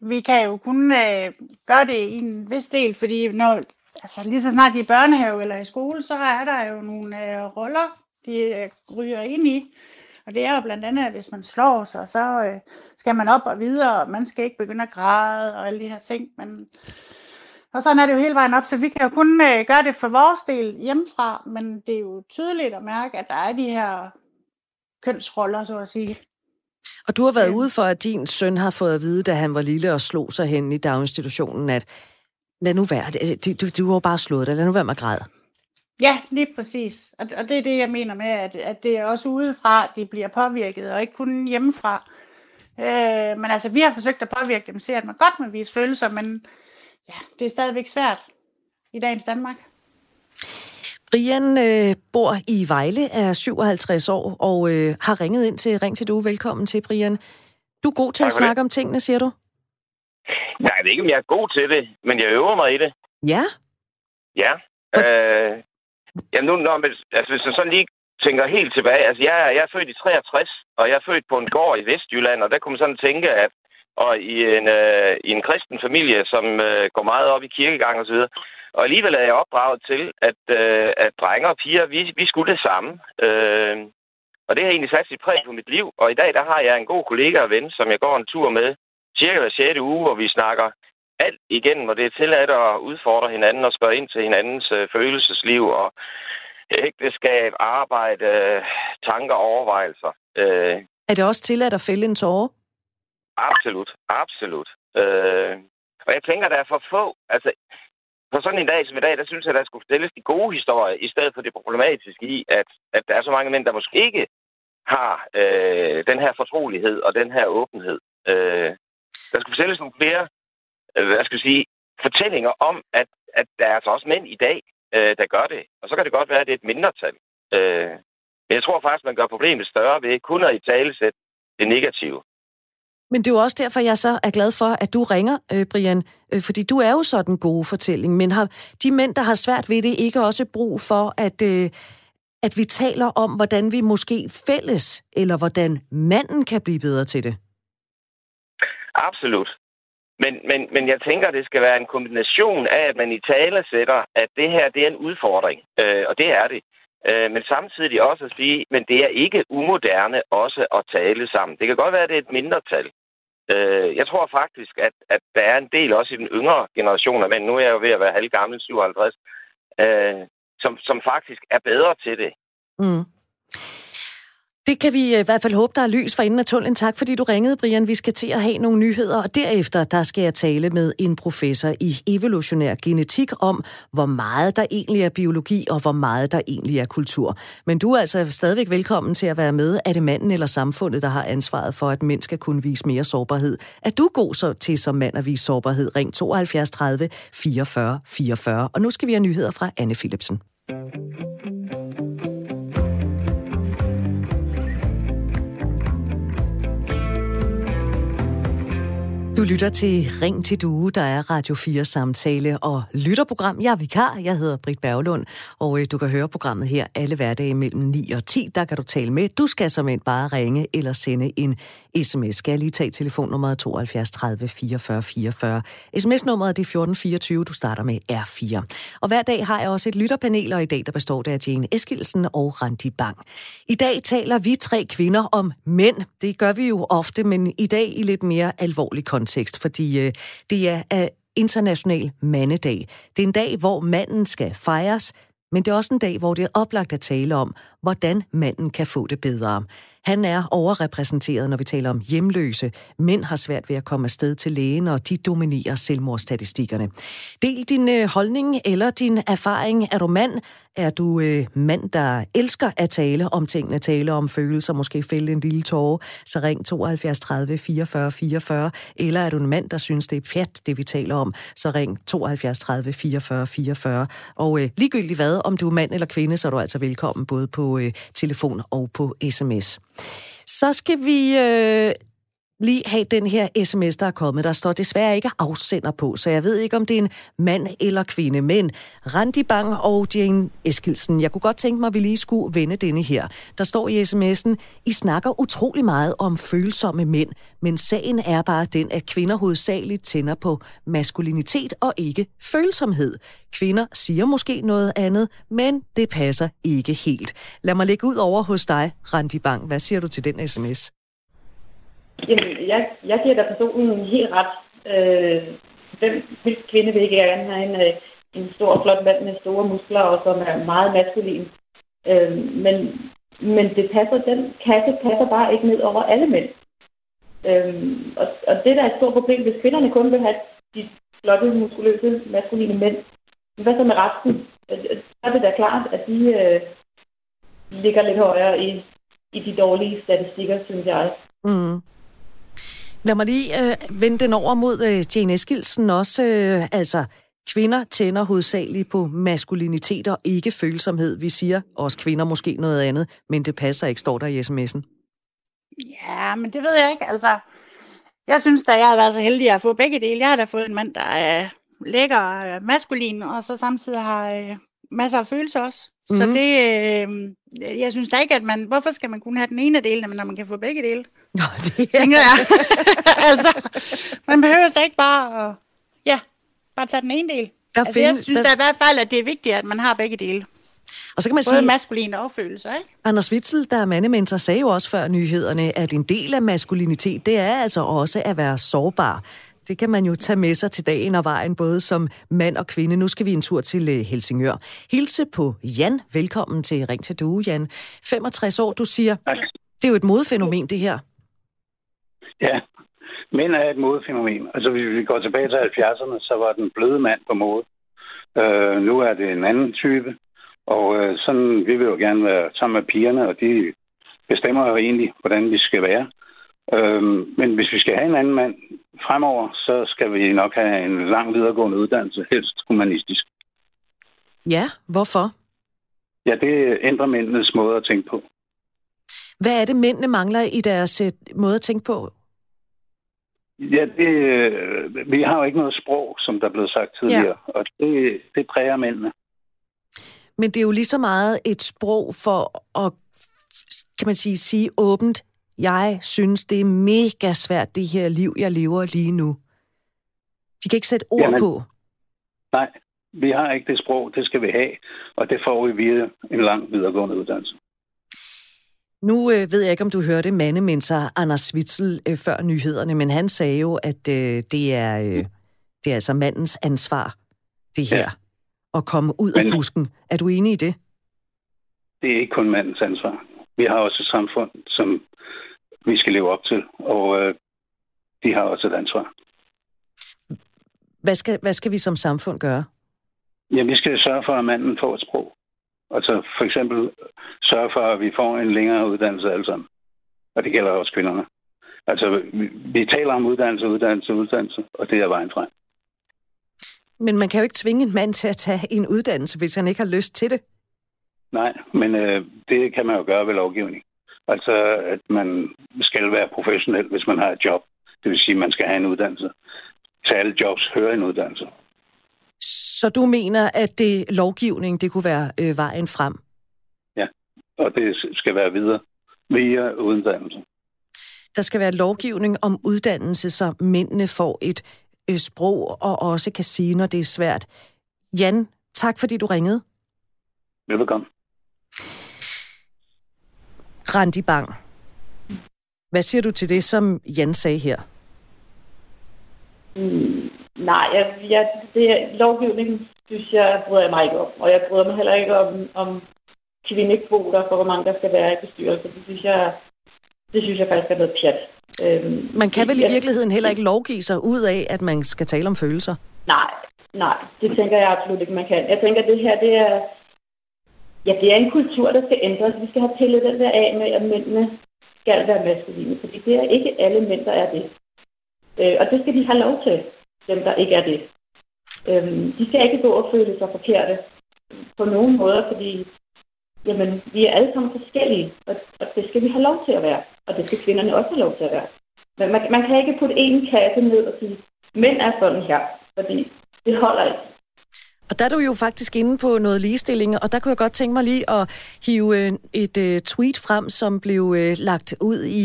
vi kan jo kun øh, gøre det i en vis del, fordi når, altså, lige så snart de er i børnehave eller i skole, så er der jo nogle øh, roller, de øh, ryger ind i. Og det er jo blandt andet, at hvis man slår sig, så øh, skal man op og videre, og man skal ikke begynde at græde og alle de her ting. Men, og sådan er det jo hele vejen op, så vi kan jo kun øh, gøre det for vores del hjemmefra, men det er jo tydeligt at mærke, at der er de her kønsroller, så at sige. Og du har været ja. ude for, at din søn har fået at vide, da han var lille og slog sig hen i daginstitutionen, at lad nu være, du, du, du har bare slået dig, lad nu være med at græde. Ja, lige præcis. Og, og det er det, jeg mener med, at, at det er også udefra, at de bliver påvirket, og ikke kun hjemmefra. Øh, men altså, vi har forsøgt at påvirke dem, se at man godt må vise følelser, men ja, det er stadigvæk svært i dagens Danmark. Brian øh, bor i Vejle, er 57 år og øh, har ringet ind til Ring til Du. Velkommen til, Brian. Du er god til at snakke om tingene, siger du? Nej, jeg ved ikke, om jeg er god til det, men jeg øver mig i det. Ja? Ja. Øh, ja nu, når man, altså, hvis man sådan lige tænker helt tilbage, altså jeg, jeg er født i 63, og jeg er født på en gård i Vestjylland, og der kunne man sådan tænke, at og i en, øh, i en kristen familie, som øh, går meget op i kirkegang osv., og alligevel er jeg opdraget til, at, øh, at drenge og piger, vi, vi skulle det samme. Øh, og det har egentlig sat sit præg på mit liv. Og i dag, der har jeg en god kollega og ven, som jeg går en tur med cirka hver 6. uge, hvor vi snakker alt igennem, hvor det er tilladt at udfordre hinanden og spørge ind til hinandens øh, følelsesliv og ægteskab, arbejde, tanker og overvejelser. Øh, er det også tilladt at fælde en tårer? Absolut, absolut. Øh, og jeg tænker, der er for få. Altså, på sådan en dag som i dag, der synes jeg, at der skulle fortælles de gode historier, i stedet for det problematiske i, at, at der er så mange mænd, der måske ikke har øh, den her fortrolighed og den her åbenhed. Øh, der skal fortælles nogle flere, øh, hvad skal jeg sige, fortællinger om, at, at der er altså også mænd i dag, øh, der gør det. Og så kan det godt være, at det er et mindretal. Øh, men jeg tror faktisk, man gør problemet større ved kun at i tale sætte det negative. Men det er jo også derfor, jeg så er glad for, at du ringer, øh, Brian, øh, fordi du er jo så den gode fortælling. Men har de mænd, der har svært ved det, ikke også brug for, at, øh, at vi taler om, hvordan vi måske fælles, eller hvordan manden kan blive bedre til det? Absolut. Men, men, men jeg tænker, det skal være en kombination af, at man i tale sætter, at det her det er en udfordring. Øh, og det er det. Øh, men samtidig også at sige, men det er ikke umoderne også at tale sammen. Det kan godt være, at det er et mindretal. Øh, jeg tror faktisk, at, at der er en del også i den yngre generation af mænd, nu er jeg jo ved at være halvgammel, 57, øh, som, som faktisk er bedre til det. Mm. Det kan vi øh, i hvert fald håbe, der er lys for inden af tunnelen. Tak fordi du ringede, Brian. Vi skal til at have nogle nyheder, og derefter der skal jeg tale med en professor i evolutionær genetik om, hvor meget der egentlig er biologi, og hvor meget der egentlig er kultur. Men du er altså stadigvæk velkommen til at være med. Er det manden eller samfundet, der har ansvaret for, at mænd skal kunne vise mere sårbarhed? Er du god så til som mand at vise sårbarhed? Ring 72 30 44 44. Og nu skal vi have nyheder fra Anne Philipsen. Du lytter til Ring til Due, der er Radio 4 samtale og lytterprogram. Jeg er vikar, jeg hedder Britt Berglund, og øh, du kan høre programmet her alle hverdage mellem 9 og 10. Der kan du tale med. Du skal som end bare ringe eller sende en sms. Skal jeg lige tage telefonnummeret 72 30 44 44. Sms-nummeret er 1424, du starter med R4. Og hver dag har jeg også et lytterpanel, og i dag der består det af Jane Eskilsen og Randi Bang. I dag taler vi tre kvinder om mænd. Det gør vi jo ofte, men i dag i lidt mere alvorlig kontekst, fordi øh, det er af international mandedag. Det er en dag, hvor manden skal fejres, men det er også en dag, hvor det er oplagt at tale om, hvordan manden kan få det bedre. Han er overrepræsenteret, når vi taler om hjemløse. Mænd har svært ved at komme afsted til lægen, og de dominerer selvmordsstatistikkerne. Del din øh, holdning eller din erfaring. Er du mand? Er du øh, mand, der elsker at tale om tingene, tale om følelser, måske fælde en lille tåre, så ring 72 30 44 44. Eller er du en mand, der synes, det er pjat, det vi taler om, så ring 72 30 44 44. Og øh, ligegyldigt hvad, om du er mand eller kvinde, så er du altså velkommen både på øh, telefon og på sms. Så skal vi øh, lige have den her sms, der er kommet. Der står desværre ikke afsender på, så jeg ved ikke, om det er en mand eller kvinde. Men Randi Bang og Jane Eskilsen, jeg kunne godt tænke mig, at vi lige skulle vende denne her. Der står i sms'en, I snakker utrolig meget om følsomme mænd, men sagen er bare den, at kvinder hovedsageligt tænder på maskulinitet og ikke følsomhed. Kvinder siger måske noget andet, men det passer ikke helt. Lad mig lægge ud over hos dig, Randi Bang. Hvad siger du til den sms? Jamen, jeg, jeg giver da personen helt ret. Øh, hvem vil kvinde vil ikke gerne have en, øh, en stor, flot mand med store muskler, og som er meget maskulin. Øh, men, men det passer, den kasse passer bare ikke ned over alle mænd. Øh, og, og det der er et stort problem, hvis kvinderne kun vil have de flotte, muskuløse, maskuline mænd, hvad så med resten? Øh, øh, så er det da klart, at de øh, ligger lidt højere i, i de dårlige statistikker, synes jeg. Mm. Lad mig lige øh, vende den over mod øh, Jane Eskilsen også. Øh, altså, kvinder tænder hovedsageligt på maskulinitet og ikke følsomhed. Vi siger også kvinder måske noget andet, men det passer ikke, står der i sms'en. Ja, men det ved jeg ikke. Altså, jeg synes da, jeg har været så heldig at få begge dele. Jeg har da fået en mand, der er lækker og maskulin, og så samtidig har øh, masser af følelser også. Mm-hmm. Så det, øh, jeg synes da ikke, at man, hvorfor skal man kun have den ene del, når man kan få begge dele? Nå, det er... Tænker jeg. altså, man behøver så ikke bare at, ja, bare tage den ene del. Der altså, find, jeg synes der... da i hvert fald, at det er vigtigt, at man har begge dele. Og så kan man Både sige, maskulin og følelser, ikke? Anders Witzel, der er mandementor, sagde jo også før nyhederne, at en del af maskulinitet, det er altså også at være sårbar. Det kan man jo tage med sig til dagen og vejen, både som mand og kvinde. Nu skal vi en tur til øh, Helsingør. Hilse på Jan. Velkommen til Ring til Due, Jan. 65 år, du siger. Det er jo et modfænomen, det her. Ja, mænd er et modefænomen. Altså, hvis vi går tilbage til 70'erne, så var den bløde mand på mode. Uh, nu er det en anden type. Og uh, sådan, vi vil jo gerne være sammen med pigerne, og de bestemmer jo egentlig, hvordan vi skal være. Uh, men hvis vi skal have en anden mand fremover, så skal vi nok have en lang videregående uddannelse, helst humanistisk. Ja, hvorfor? Ja, det ændrer mændenes måde at tænke på. Hvad er det, mændene mangler i deres måde at tænke på? Ja, det, øh, vi har jo ikke noget sprog, som der er blevet sagt tidligere, ja. og det, det præger mændene. Men det er jo lige så meget et sprog for at, kan man sige, sige åbent, jeg synes, det er mega svært, det her liv, jeg lever lige nu. De kan ikke sætte ord Jamen, på. Nej, vi har ikke det sprog, det skal vi have, og det får vi via en lang videregående uddannelse. Nu øh, ved jeg ikke, om du hørte mandementor Anders Witzel øh, før nyhederne, men han sagde jo, at øh, det, er, øh, det er altså mandens ansvar, det her, ja. at komme ud men, af busken. Er du enig i det? Det er ikke kun mandens ansvar. Vi har også et samfund, som vi skal leve op til, og øh, de har også et ansvar. Hvad skal, hvad skal vi som samfund gøre? Ja, vi skal sørge for, at manden får et sprog. Altså for eksempel sørge for, at vi får en længere uddannelse alle sammen. Og det gælder også kvinderne. Altså, vi, vi taler om uddannelse, uddannelse, uddannelse, og det er vejen frem. Men man kan jo ikke tvinge en mand til at tage en uddannelse, hvis han ikke har lyst til det. Nej, men øh, det kan man jo gøre ved lovgivning. Altså, at man skal være professionel, hvis man har et job. Det vil sige, at man skal have en uddannelse. Til alle jobs hører en uddannelse. Så du mener, at det lovgivning, det kunne være øh, vejen frem? Ja, og det skal være videre via uddannelse. Der skal være lovgivning om uddannelse, så mændene får et øh, sprog og også kan sige, når det er svært. Jan, tak fordi du ringede. Velkommen. Randi Bang. Hvad siger du til det, som Jan sagde her? Mm, nej, jeg, jeg, det lovgivning, synes jeg, bryder jeg mig ikke om. Og jeg bryder mig heller ikke om, om kvindekvoter for, hvor mange der skal være i bestyrelsen. Det synes jeg, det synes jeg faktisk er noget pjat. Øhm, man kan vel i virkeligheden heller ikke lovgive sig ud af, at man skal tale om følelser? Nej, nej. Det tænker jeg absolut ikke, man kan. Jeg tænker, at det her, det er, ja, det er en kultur, der skal ændres. Vi skal have pillet den der af med, at mændene skal være maskuline. Fordi det er ikke alle mænd, der er det. Øh, og det skal de have lov til, dem der ikke er det. Øhm, de skal ikke gå og føle sig forkerte på nogen måder, fordi jamen, vi er alle sammen forskellige, og, og det skal vi have lov til at være. Og det skal kvinderne også have lov til at være. Men man, man kan ikke putte en kasse ned og sige, mænd er sådan her, fordi det holder ikke. Og der er du jo faktisk inde på noget ligestilling, og der kunne jeg godt tænke mig lige at hive øh, et øh, tweet frem, som blev øh, lagt ud i,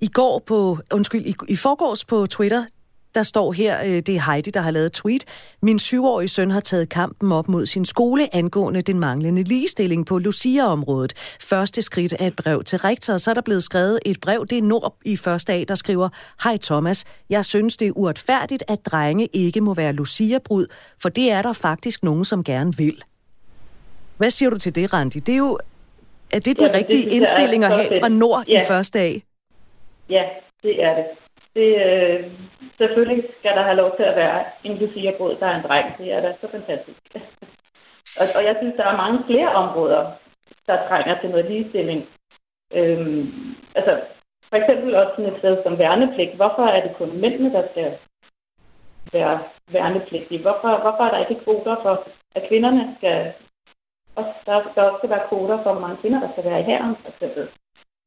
i går på, undskyld, i, i forgårs på Twitter. Der står her, øh, det er Heidi, der har lavet tweet. Min syvårige søn har taget kampen op mod sin skole angående den manglende ligestilling på Lucia-området. Første skridt er et brev til rektor, og så er der blevet skrevet et brev. Det er Nord i første af, der skriver, Hej Thomas, jeg synes det er uretfærdigt, at drenge ikke må være Lucia-brud, for det er der faktisk nogen, som gerne vil. Hvad siger du til det, Randi? Det er jo er det den ja, rigtige det, indstilling at have fra Nord ja. i første af? Ja, det er det det øh, selvfølgelig skal der have lov til at være en Lucia-brud, der er en dreng. Det er da så fantastisk. og, og jeg synes, der er mange flere områder, der trænger til noget ligestilling. Øhm, altså, for eksempel også sådan et sted som værnepligt. Hvorfor er det kun mændene, der skal være værnepligtige? Hvorfor, hvorfor er der ikke kvoter for, at kvinderne skal... Også, der, der også skal være kvoter for, hvor mange kvinder, der skal være i hæren, for eksempel.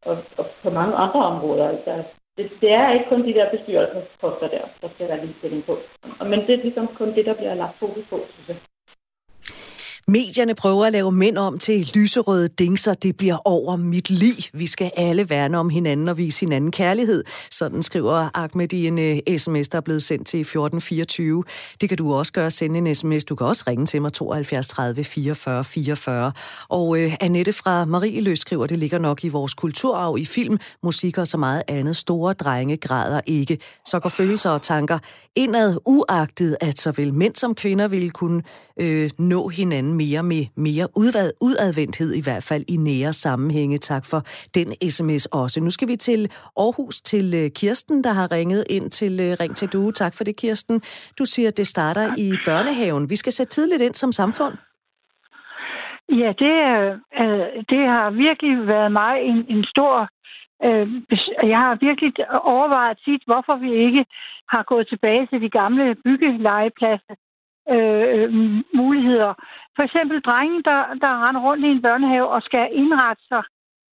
Og, og på mange andre områder. Altså, det, det er ikke kun de der bestyrelsesposter der, der skal være ligestilling på. Men det er ligesom kun det, der bliver lagt fokus på, synes jeg. Medierne prøver at lave mænd om til lyserøde dingser. Det bliver over mit liv. Vi skal alle værne om hinanden og vise hinanden kærlighed. Sådan skriver Ahmed i en øh, uh, sms, der er blevet sendt til 1424. Det kan du også gøre. Sende en sms. Du kan også ringe til mig 72 30 44 44. Og uh, Annette fra Marie Løs skriver, det ligger nok i vores kulturarv i film, musik og så meget andet. Store drenge græder ikke. Så går følelser og tanker indad, uagtet at såvel mænd som kvinder ville kunne øh, nå hinanden mere med mere udvad, udadvendthed, i hvert fald i nære sammenhænge. Tak for den sms også. Nu skal vi til Aarhus til øh, Kirsten, der har ringet ind til øh, Ring til Due. Tak for det, Kirsten. Du siger, at det starter i børnehaven. Vi skal sætte tidligt ind som samfund. Ja, det, øh, det har virkelig været mig en, en stor øh, jeg har virkelig overvejet tit, hvorfor vi ikke har gået tilbage til de gamle byggelegepladser, Øh, øh, muligheder. For eksempel drenge, der, der render rundt i en børnehave og skal indrette sig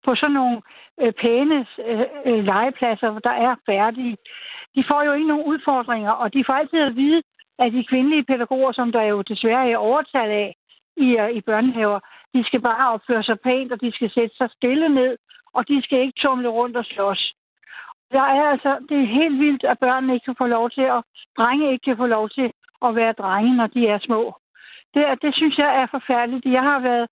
på sådan nogle øh, pæne øh, øh, legepladser, der er færdige. De får jo ikke nogen udfordringer, og de får altid at vide, at de kvindelige pædagoger, som der jo desværre er overtal af i, øh, i børnehaver, de skal bare opføre sig pænt, og de skal sætte sig stille ned, og de skal ikke tumle rundt og slås. Der er altså, det er helt vildt, at børnene ikke kan få lov til, at drenge ikke kan få lov til at være drenge, når de er små. Det, det synes jeg er forfærdeligt. Jeg har været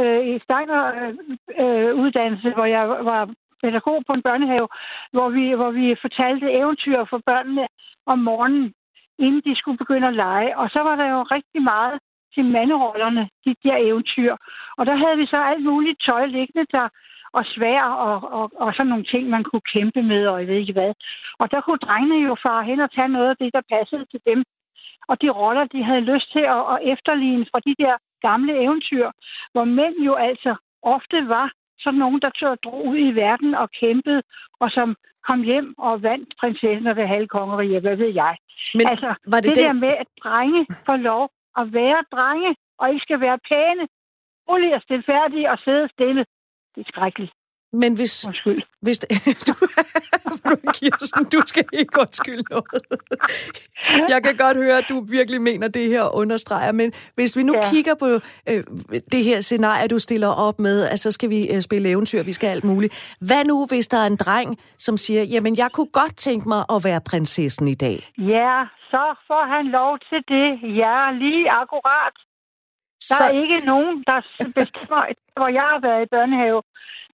øh, i Steiner øh, øh, uddannelse, hvor jeg var pædagog på en børnehave, hvor vi, hvor vi fortalte eventyr for børnene om morgenen, inden de skulle begynde at lege. Og så var der jo rigtig meget til manderollerne, de der eventyr. Og der havde vi så alt muligt tøj liggende der, og svær og, og, og sådan nogle ting, man kunne kæmpe med, og jeg ved ikke hvad. Og der kunne drengene jo fare hen og tage noget af det, der passede til dem og de roller, de havde lyst til at, at efterligne fra de der gamle eventyr, hvor mænd jo altså ofte var sådan nogen, der tør drog ud i verden og kæmpede, og som kom hjem og vandt prinsessen og det halve kongeriget, hvad ved jeg. Men altså, var det, det den... der med, at drenge får lov at være drenge, og ikke skal være pæne, rolige og stilfærdige og sidde stille, det er skrækkeligt. Men hvis... Undskyld. Hvis det, du, Kirsten, du skal ikke undskylde noget. Jeg kan godt høre, at du virkelig mener det her understreger, men hvis vi nu ja. kigger på øh, det her scenarie, du stiller op med, at så skal vi øh, spille eventyr, vi skal alt muligt. Hvad nu, hvis der er en dreng, som siger, jamen jeg kunne godt tænke mig at være prinsessen i dag? Ja, så får han lov til det. Ja, lige akkurat. Der så... er ikke nogen, der bestemmer, hvor jeg har været i børnehave,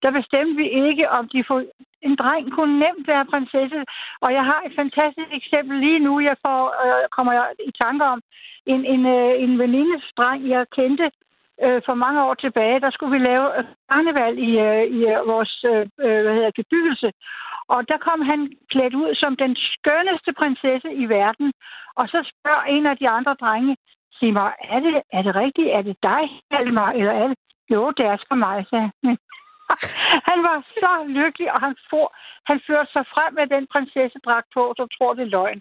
der bestemte vi ikke, om de får... En dreng kunne nemt være prinsesse, og jeg har et fantastisk eksempel lige nu, jeg får, øh, kommer jeg i tanke om. En, en, øh, en venindes dreng, jeg kendte øh, for mange år tilbage, der skulle vi lave øh, karneval i, øh, i øh, vores øh, øh, hvad hedder, bebyggelse. Og der kom han klædt ud som den skønneste prinsesse i verden. Og så spørger en af de andre drenge, sig mig, er det, er det rigtigt? Er det dig, Almar? Eller er det? Jo, det er sgu mig, sagde han var så lykkelig, og han, for, han førte sig frem med den prinsessedragt på, så tror det er løgn.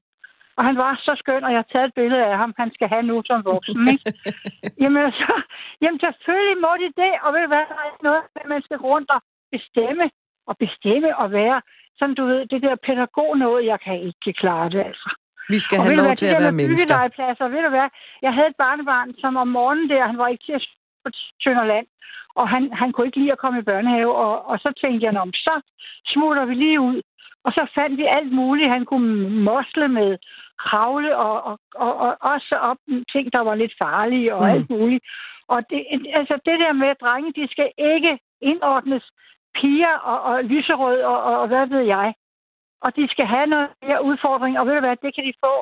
Og han var så skøn, og jeg har taget et billede af ham, han skal have nu som voksen. Ikke? jamen, så, jamen, selvfølgelig må de det, og ved hvad, der er noget, man skal rundt og bestemme, og bestemme og være, som du ved, det der pædagog noget, jeg kan ikke klare det, altså. Vi skal og have lov hvad, til at være mennesker. Ved du hvad, jeg havde et barnebarn, som om morgenen der, han var ikke til at på Tønderland, og han, han kunne ikke lide at komme i børnehave, og, og så tænkte jeg, om så smutter vi lige ud. Og så fandt vi alt muligt. Han kunne mosle med kravle og, og, og, og også op ting, der var lidt farlige og mm. alt muligt. Og det, altså det der med, at drenge, de skal ikke indordnes piger og, og lyserød og, og, og hvad ved jeg og de skal have noget mere udfordring, og ved du hvad, det kan de få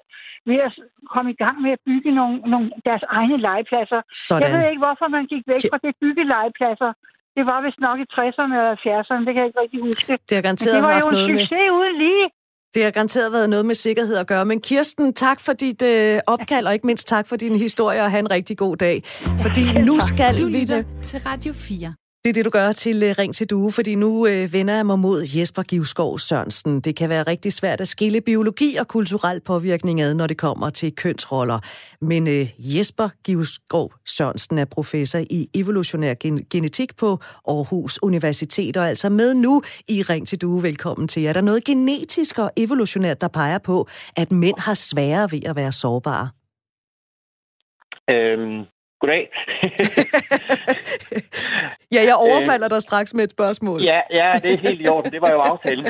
ved at komme i gang med at bygge nogle, nogle deres egne legepladser. Sådan. Jeg ved ikke, hvorfor man gik væk fra det bygge legepladser. Det var vist nok i 60'erne eller 70'erne, det kan jeg ikke rigtig huske. Det har garanteret Men det var jo en succes med... uden lige. Det har garanteret været noget med sikkerhed at gøre. Men Kirsten, tak for dit øh, opkald, og ikke mindst tak for din historie, og have en rigtig god dag. Fordi nu skal du vi... Du til Radio 4. Det er det, du gør til øh, Ring til Due, fordi nu øh, vender jeg mig mod Jesper Givskov Sørensen. Det kan være rigtig svært at skille biologi og kulturel påvirkning ad, når det kommer til kønsroller. Men øh, Jesper Givskov Sørensen er professor i evolutionær gen- genetik på Aarhus Universitet, og altså med nu i Ring til Due. Velkommen til jer. Er der noget genetisk og evolutionært, der peger på, at mænd har sværere ved at være sårbare? Øhm, Goddag. ja, jeg overfalder dig straks med et spørgsmål. Ja, ja, det er helt i orden. Det var jo aftalen.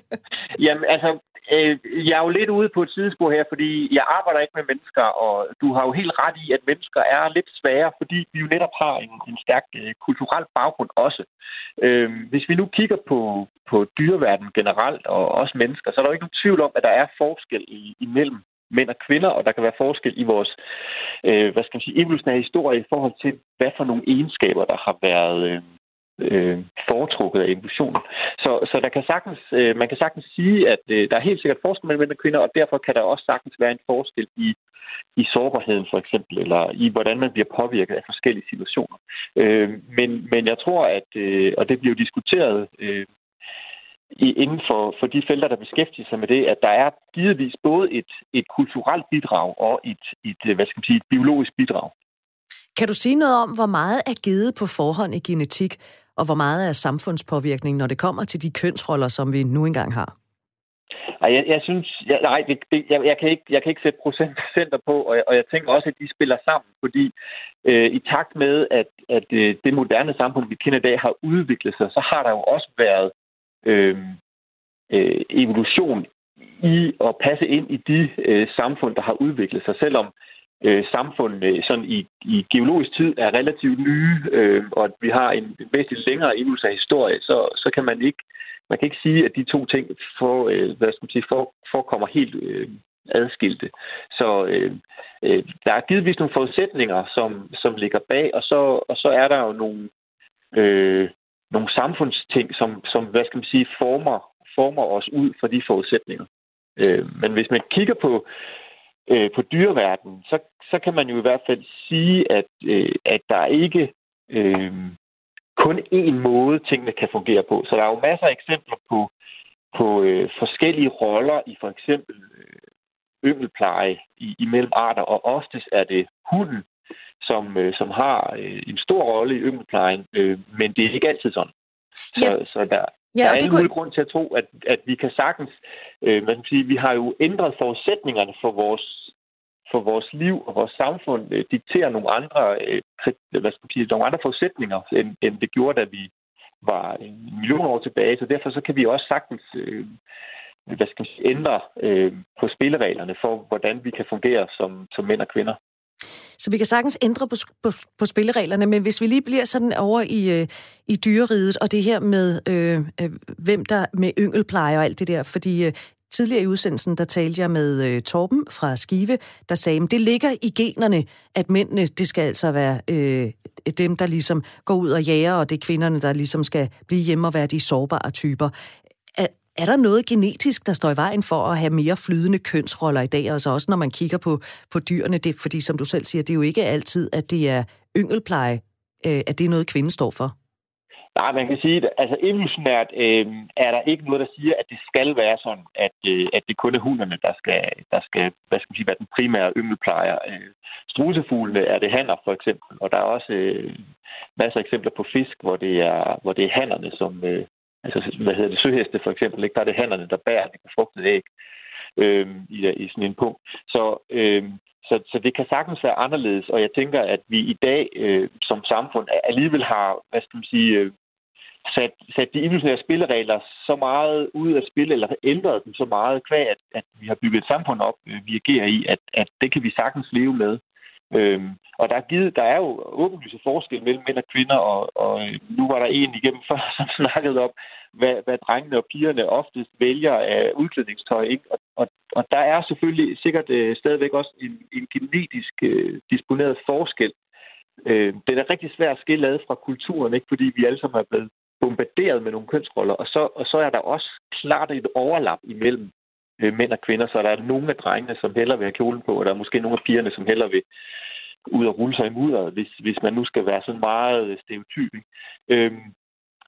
Jamen, altså, øh, jeg er jo lidt ude på et sidespor her, fordi jeg arbejder ikke med mennesker, og du har jo helt ret i, at mennesker er lidt svære, fordi vi jo netop har en, en stærk øh, kulturel baggrund også. Øh, hvis vi nu kigger på, på dyreverdenen generelt, og også mennesker, så er der jo ikke nogen tvivl om, at der er forskel i, imellem mænd og kvinder, og der kan være forskel i vores øh, hvad skal man sige, evolutionære historie i forhold til, hvad for nogle egenskaber, der har været øh, øh, foretrukket af evolutionen. Så, så der kan sagtens, øh, man kan sagtens sige, at øh, der er helt sikkert forskel mellem mænd og kvinder, og derfor kan der også sagtens være en forskel i, i sårbarheden for eksempel, eller i hvordan man bliver påvirket af forskellige situationer. Øh, men, men jeg tror, at, øh, og det bliver jo diskuteret øh, inden for, for de felter, der beskæftiger sig med det, at der er givetvis både et, et kulturelt bidrag og et, et, hvad skal man sige, et biologisk bidrag. Kan du sige noget om, hvor meget er givet på forhånd i genetik, og hvor meget er samfundspåvirkning, når det kommer til de kønsroller, som vi nu engang har? Ej, jeg, jeg synes, jeg, nej, det, det, jeg, jeg, kan ikke, jeg kan ikke sætte procenter på, og jeg, og jeg tænker også, at de spiller sammen, fordi øh, i takt med, at, at øh, det moderne samfund, vi kender i dag, har udviklet sig, så har der jo også været øh, øh, evolution i at passe ind i de øh, samfund, der har udviklet sig, selvom øh, samfundene sådan i, i geologisk tid er relativt nye, øh, og at vi har en, væsentligt længere evolutionær historie, så, så kan man ikke man kan ikke sige, at de to ting for, øh, hvad skal man sige, for, forekommer helt øh, adskilte. Så øh, øh, der er givetvis nogle forudsætninger, som, som ligger bag, og så, og så er der jo nogle, øh, nogle samfundsting, som, som hvad skal man sige, former, former os ud fra de forudsætninger. Øh, men hvis man kigger på, øh, på dyreverdenen, så, så kan man jo i hvert fald sige, at, øh, at der ikke øh, kun én måde, tingene kan fungere på. Så der er jo masser af eksempler på, på øh, forskellige roller i for eksempel øh, yngelpleje i, imellem arter, og oftest er det hunden, som, øh, som har øh, en stor rolle i yngelplejen, øh, men det er ikke altid sådan. Så, ja. så der, Ja, der er ingen kunne... grund til at tro, at, at vi kan sagtens... Øh, man kan sige, vi har jo ændret forudsætningerne for vores, for vores liv og vores samfund, øh, dikterer nogle andre, øh, hvad skal man sige, nogle andre forudsætninger, end, end det gjorde, da vi var en million år tilbage. Så derfor så kan vi også sagtens øh, hvad skal man sige, ændre øh, på spillereglerne for, hvordan vi kan fungere som, som mænd og kvinder. Så vi kan sagtens ændre på, på, på spillereglerne, men hvis vi lige bliver sådan over i, øh, i dyreriget, og det her med, øh, øh, hvem der med yngelpleje og alt det der, fordi øh, tidligere i udsendelsen, der talte jeg med øh, Torben fra Skive, der sagde, at det ligger i generne, at mændene, det skal altså være øh, dem, der ligesom går ud og jager, og det er kvinderne, der ligesom skal blive hjemme og være de sårbare typer. Er er der noget genetisk, der står i vejen for at have mere flydende kønsroller i dag? Altså også når man kigger på, på dyrene, det, fordi som du selv siger, det er jo ikke altid, at det er yngelpleje, øh, at det er noget, kvinden står for. Nej, man kan sige, at altså evolutionært øh, er der ikke noget, der siger, at det skal være sådan, at, øh, at det kun er hunderne, der skal, der skal hvad skal man sige, være den primære yngelplejer. Øh, strusefuglene er det hanner, for eksempel, og der er også øh, masser af eksempler på fisk, hvor det er, hvor det er hannerne, som, øh, altså, hvad hedder det, søheste for eksempel, ikke? der er det hænderne, der bærer det befrugtede æg øh, i, i sådan en punkt. Så, øh, så, så det kan sagtens være anderledes, og jeg tænker, at vi i dag øh, som samfund alligevel har, hvad skal man sige, øh, sat, sat de evolutionære spilleregler så meget ud af spil, eller ændret dem så meget, kvæg, at, at vi har bygget et samfund op, øh, vi agerer i, at, at det kan vi sagtens leve med. Øhm, og der er, givet, der er jo åbenlyse forskel mellem mænd og kvinder, og, og øh, nu var der en igennem før, som snakkede om, hvad, hvad drengene og pigerne oftest vælger af udklædningstøj. Ikke? Og, og, og der er selvfølgelig sikkert øh, stadigvæk også en, en genetisk øh, disponeret forskel. Øh, den er rigtig svær at skille ad fra kulturen, ikke? fordi vi alle sammen er blevet bombarderet med nogle kønsroller, og så, og så er der også klart et overlap imellem øh, mænd og kvinder, så der er nogle af drengene, som heller vil have kjolen på, og der er måske nogle af pigerne, som heller vil ud og rulle sig i mudderet, hvis, hvis man nu skal være sådan meget stereotyp. Øhm,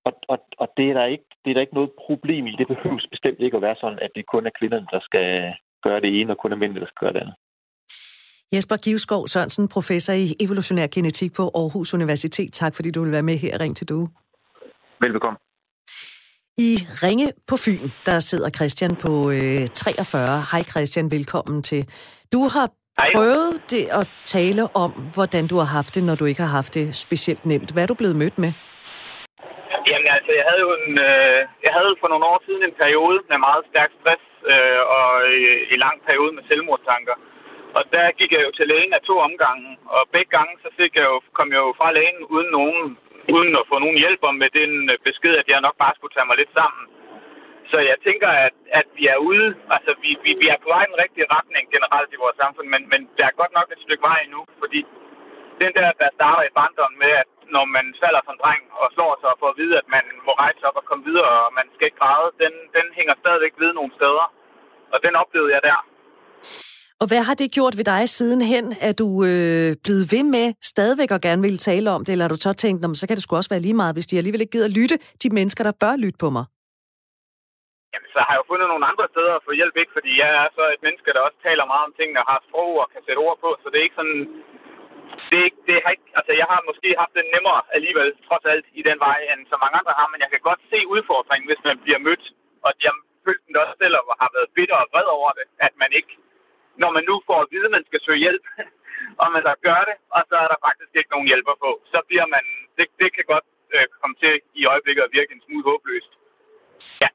og, og, og det, er der ikke, det er der ikke noget problem i. Det behøves bestemt ikke at være sådan, at det kun er kvinderne, der skal gøre det ene, og kun er mændene, der skal gøre det andet. Jesper Givskov Sørensen, professor i evolutionær genetik på Aarhus Universitet. Tak fordi du vil være med her. Ring til du. Velbekomme. I Ringe på Fyn, der sidder Christian på øh, 43. Hej Christian, velkommen til. Du har Hej. prøvet det at tale om, hvordan du har haft det, når du ikke har haft det specielt nemt. Hvad er du blevet mødt med? Jamen altså, jeg havde jo en, øh, jeg havde for nogle år siden en periode med meget stærk stress øh, og øh, en lang periode med selvmordstanker. Og der gik jeg jo til lægen af to omgange, og begge gange så fik jeg jo, kom jeg jo fra lægen uden nogen uden at få nogen hjælp om med den øh, besked, at jeg nok bare skulle tage mig lidt sammen. Så jeg tænker, at, at vi er ude, altså vi, vi, vi er på vej i den rigtige retning generelt i vores samfund, men, men der er godt nok et stykke vej endnu, fordi den der, der starter i barndommen med, at når man falder som dreng og slår sig og får at vide, at man må rejse op og komme videre, og man skal ikke græde, den, den hænger stadigvæk ved nogle steder. Og den oplevede jeg der. Og hvad har det gjort ved dig sidenhen? Er du øh, blevet ved med stadigvæk at gerne ville tale om det, eller har du så tænkt, så kan det sgu også være lige meget, hvis de alligevel ikke gider lytte, de mennesker, der bør lytte på mig? Jamen, så har jeg jo fundet nogle andre steder at få hjælp, ikke? Fordi jeg er så et menneske, der også taler meget om tingene og har sprog og kan sætte ord på, så det er ikke sådan... Det, er, det har ikke, altså, jeg har måske haft det nemmere alligevel, trods alt, i den vej, end så mange andre har, men jeg kan godt se udfordringen, hvis man bliver mødt, og jeg følte den også selv, og har været bitter og vred over det, at man ikke når man nu får at vide, at man skal søge hjælp, og man så gør det, og så er der faktisk ikke nogen hjælper på, så bliver man, det, det kan godt øh, komme til i øjeblikket at virke en smule håbløst. Ja.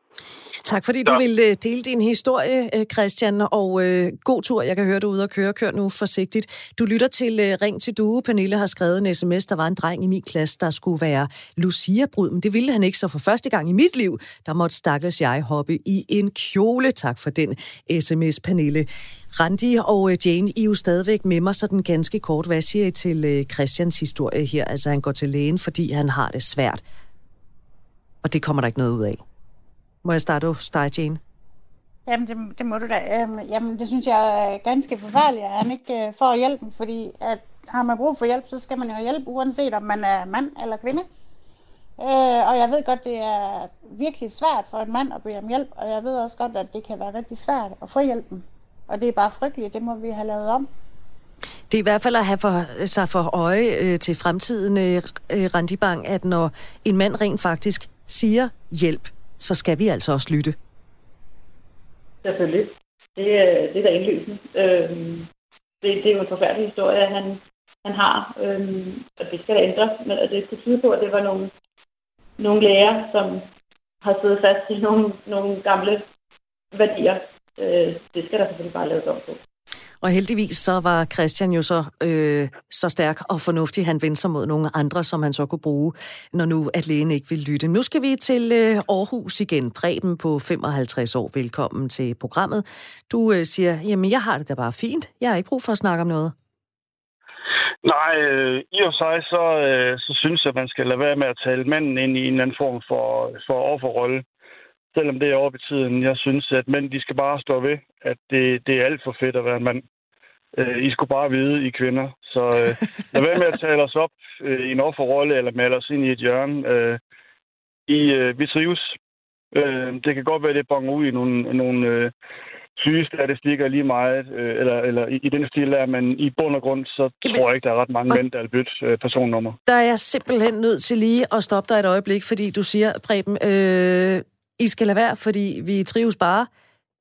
Tak fordi du ville øh, dele din historie, øh, Christian, og øh, god tur. Jeg kan høre, du er ude og køre. Kør nu forsigtigt. Du lytter til øh, Ring til Due. Pernille har skrevet en sms. Der var en dreng i min klasse, der skulle være Lucia-brud, men det ville han ikke, så for første gang i mit liv, der måtte stakkels jeg hoppe i en kjole. Tak for den sms, Pernille. Randi og øh, Jane, I er jo stadigvæk med mig sådan ganske kort. Hvad siger I til Christians historie her? Altså, han går til lægen, fordi han har det svært. Og det kommer der ikke noget ud af. Må jeg starte hos dig, Jane? Jamen, det, det må du da. Øhm, jamen, det synes jeg er ganske forfærdeligt, at han ikke øh, får hjælpen, fordi at har man brug for hjælp, så skal man jo have hjælp, uanset om man er mand eller kvinde. Øh, og jeg ved godt, det er virkelig svært for en mand at bede om hjælp, og jeg ved også godt, at det kan være rigtig svært at få hjælpen. Og det er bare frygteligt, det må vi have lavet om. Det er i hvert fald at have for, sig for øje øh, til fremtiden, øh, øh Randi Bang, at når en mand rent faktisk siger hjælp, så skal vi altså også lytte. Selvfølgelig. Det, er- det er da indlysende. Øhm, det, det er jo en forfærdelig historie, han, han har, øhm, og det skal da ændres. Men det skal tyde på, at det var nogle, nogle læger, som har siddet fast i nogle, nogle gamle værdier. Øh, det skal der selvfølgelig bare laves om på. Og heldigvis så var Christian jo så, øh, så stærk og fornuftig, han vendte sig mod nogle andre, som han så kunne bruge, når nu at lægen ikke vil lytte. Nu skal vi til øh, Aarhus igen. Preben på 55 år, velkommen til programmet. Du øh, siger, jamen jeg har det da bare fint. Jeg har ikke brug for at snakke om noget. Nej, øh, i og sig, så, øh, så synes jeg, at man skal lade være med at tale manden ind i en eller anden form for, for offerrolle. Selvom det er over i tiden. Jeg synes, at mænd, de skal bare stå ved, at det, det er alt for fedt at være en mand. Øh, I skulle bare vide, I kvinder. Så øh, lad være med at tale os op øh, i en offerrolle, eller male os ind i et hjørne. Øh, I, øh, vi trives. Øh, det kan godt være, det bonger ud i nogle, nogle øh, syge statistikker lige meget, øh, eller, eller i, i den stil der, men i bund og grund, så tror jeg ikke, der er ret mange mænd, der vil bytte øh, personnummer. Der er jeg simpelthen nødt til lige at stoppe dig et øjeblik, fordi du siger, Preben, øh, I skal lade være, fordi vi trives bare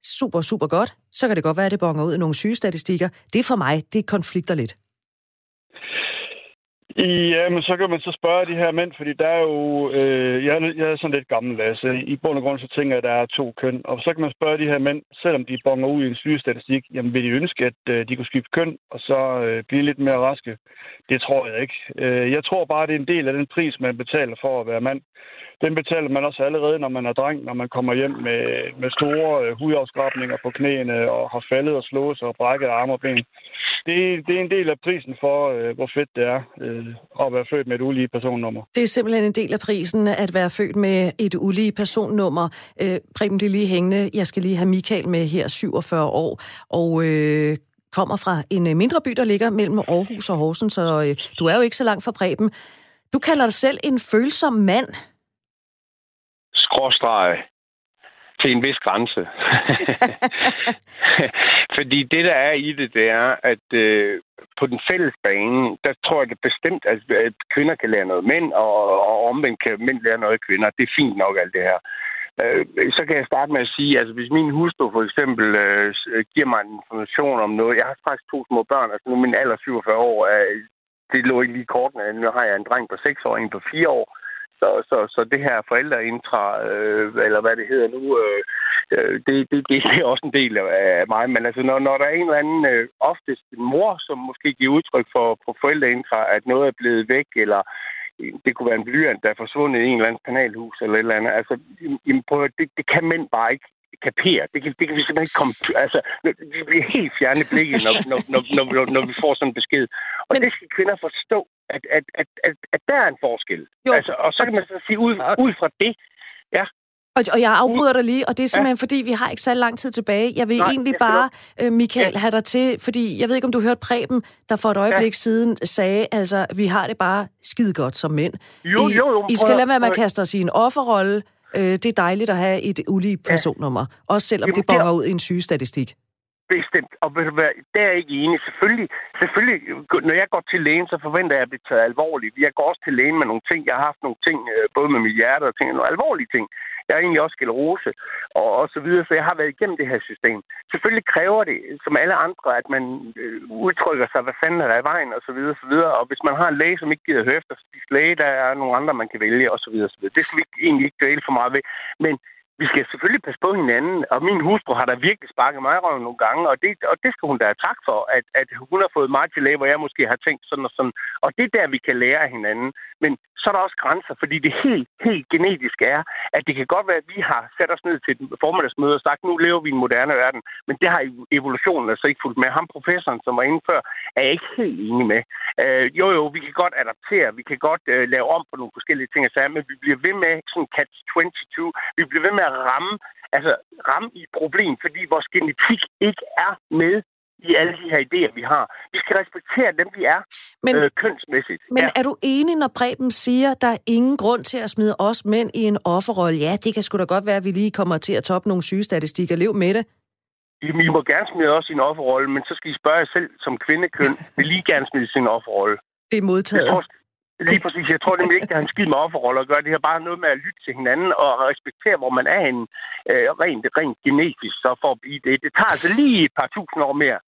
super, super godt. Så kan det godt være, at det bonger ud i nogle sygestatistikker. Det er for mig, det konflikter lidt. Ja, men så kan man så spørge de her mænd, fordi der er jo... Øh, jeg, er, jeg er sådan lidt gammel, Lasse. I bund og grund så tænker jeg, at der er to køn. Og så kan man spørge de her mænd, selvom de bonger ud i en sygestatistik, jamen vil de ønske, at øh, de kunne skifte køn, og så øh, blive lidt mere raske? Det tror jeg ikke. Øh, jeg tror bare, det er en del af den pris, man betaler for at være mand. Den betaler man også allerede, når man er dreng, når man kommer hjem med, med store øh, hudafskrabninger på knæene, og har faldet og slået sig og brækket arme og ben. Det, det er en del af prisen for, øh, hvor fedt det er øh, at være født med et ulige personnummer. Det er simpelthen en del af prisen at være født med et ulige personnummer. Øh, Preben, det lige hængende. Jeg skal lige have Michael med her, 47 år, og øh, kommer fra en øh, mindre by, der ligger mellem Aarhus og Horsens, så øh, du er jo ikke så langt fra Preben. Du kalder dig selv en følsom mand. skråstreg til en vis grænse. Fordi det, der er i det, det er, at øh, på den fælles bane, der tror jeg det bestemt, at, at kvinder kan lære noget mænd, og, og omvendt kan mænd lære noget af kvinder. Det er fint nok, alt det her. Øh, så kan jeg starte med at sige, altså hvis min hustru for eksempel øh, giver mig information om noget, jeg har faktisk to små børn, altså nu min alder 47 år, øh, det lå ikke lige i kortene, nu har jeg en dreng på 6 år og en på 4 år, så, så, så det her forældreintra, øh, eller hvad det hedder nu, øh, det, det, det, det er også en del af mig. Men altså, når, når der er en eller anden, øh, oftest en mor, som måske giver udtryk for på forældreintra, at noget er blevet væk, eller det kunne være en blyant, der er forsvundet i en eller anden kanalhus, eller et eller andet. Altså, jamen, prøv, at- det, det kan mænd bare ikke kapere. Det kan, det kan vi simpelthen ikke komme... Altså, vi bliver helt fjerne blikket, når, når, når, når, når, når vi får sådan en besked. Og Men... det skal kvinder forstå, at, at, at, at, at der er en forskel. Jo. Altså, og så kan man så sige, ud, ud fra det, ja, Og, og jeg afbryder dig lige, og det er simpelthen, ja. fordi vi har ikke så lang tid tilbage. Jeg vil Nej, egentlig bare, øh, Michael, have dig til, fordi jeg ved ikke, om du hørte Preben, der for et øjeblik ja. siden sagde, altså, vi har det bare skide godt som mænd. Jo, I, jo, jo, I skal lade være med at kaste os i en offerrolle. Øh, det er dejligt at have et ulige personnummer, også selvom Jamen, det bonger ud i en sygestatistik. Bestemt. Og der er jeg ikke enig. Selvfølgelig, selvfølgelig, når jeg går til lægen, så forventer jeg at blive taget alvorligt. Jeg går også til lægen med nogle ting. Jeg har haft nogle ting, øh, både med mit hjerte og ting, nogle alvorlige ting. Jeg er egentlig også sklerose og, og så videre, så jeg har været igennem det her system. Selvfølgelig kræver det, som alle andre, at man øh, udtrykker sig, hvad fanden er der i vejen, og så videre, og så videre. Og hvis man har en læge, som ikke gider høre efter så læge, der er nogle andre, man kan vælge, og så videre, og så videre. Det skal vi ikke, egentlig ikke dvæle for meget ved. Men vi skal selvfølgelig passe på hinanden, og min hustru har da virkelig sparket mig i røven nogle gange, og det, og det skal hun da have tak for, at, at hun har fået mig til læge, hvor jeg måske har tænkt sådan og sådan. Og det er der, vi kan lære af hinanden. Men så er der også grænser, fordi det helt, helt genetisk er, at det kan godt være, at vi har sat os ned til et formiddagsmøde og sagt, nu lever vi i en moderne verden, men det har evolutionen altså ikke fulgt med. Ham professoren, som var inde før, er jeg ikke helt enig med. Øh, jo, jo, vi kan godt adaptere, vi kan godt øh, lave om på nogle forskellige ting og sager, men vi bliver ved med sådan catch 22, vi bliver ved med at ramme, altså ramme i et problem, fordi vores genetik ikke er med i alle de her idéer, vi har. Vi skal respektere dem, vi er, Men- øh, kønsmæssigt. Men er du enig, når Preben siger, at der er ingen grund til at smide os mænd i en offerrolle? Ja, det kan sgu da godt være, at vi lige kommer til at toppe nogle sygestatistikker. Lev med det. Jamen, I må gerne smide også sin offerrolle, men så skal I spørge jer selv som kvindekøn, vil I gerne smide sin offerrolle? Det er modtaget. Jeg tror, Lige præcis. Jeg tror nemlig ikke, det har en skid med offerroller at gøre. Det har bare noget med at lytte til hinanden og respektere, hvor man er en øh, rent, rent genetisk, så for at blive det. Det tager altså lige et par tusind år mere,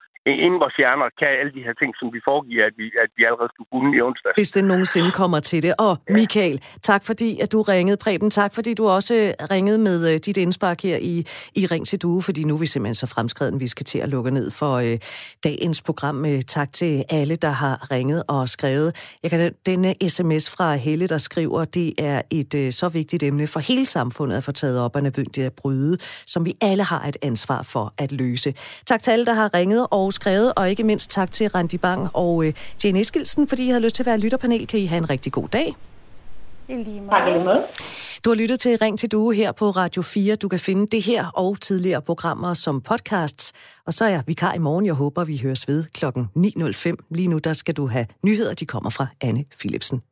inden vores hjerner kan alle de her ting, som vi foregiver, at vi, at vi allerede skulle kunne i onsdag. Hvis det nogensinde kommer til det. Og Michael, tak fordi, at du ringede. Preben, tak fordi du også øh, ringede med uh, dit indspark her i, i Ring til Due, fordi nu er vi simpelthen så fremskreden, vi skal til at lukke ned for uh, dagens program. Uh, tak til alle, der har ringet og skrevet. Jeg kan denne sms fra Helle, der skriver, det er et uh, så vigtigt emne for hele samfundet at få taget op og nødvendigt at bryde, som vi alle har et ansvar for at løse. Tak til alle, der har ringet og skrevet, og ikke mindst tak til Randi Bang og øh, Jane Eskilsen, fordi I havde lyst til at være lytterpanel. Kan I have en rigtig god dag. I måde. Du har lyttet til Ring til Due her på Radio 4. Du kan finde det her og tidligere programmer som podcasts. Og så er jeg vikar i morgen. Jeg håber, vi høres ved klokken 9.05. Lige nu der skal du have nyheder. De kommer fra Anne Philipsen.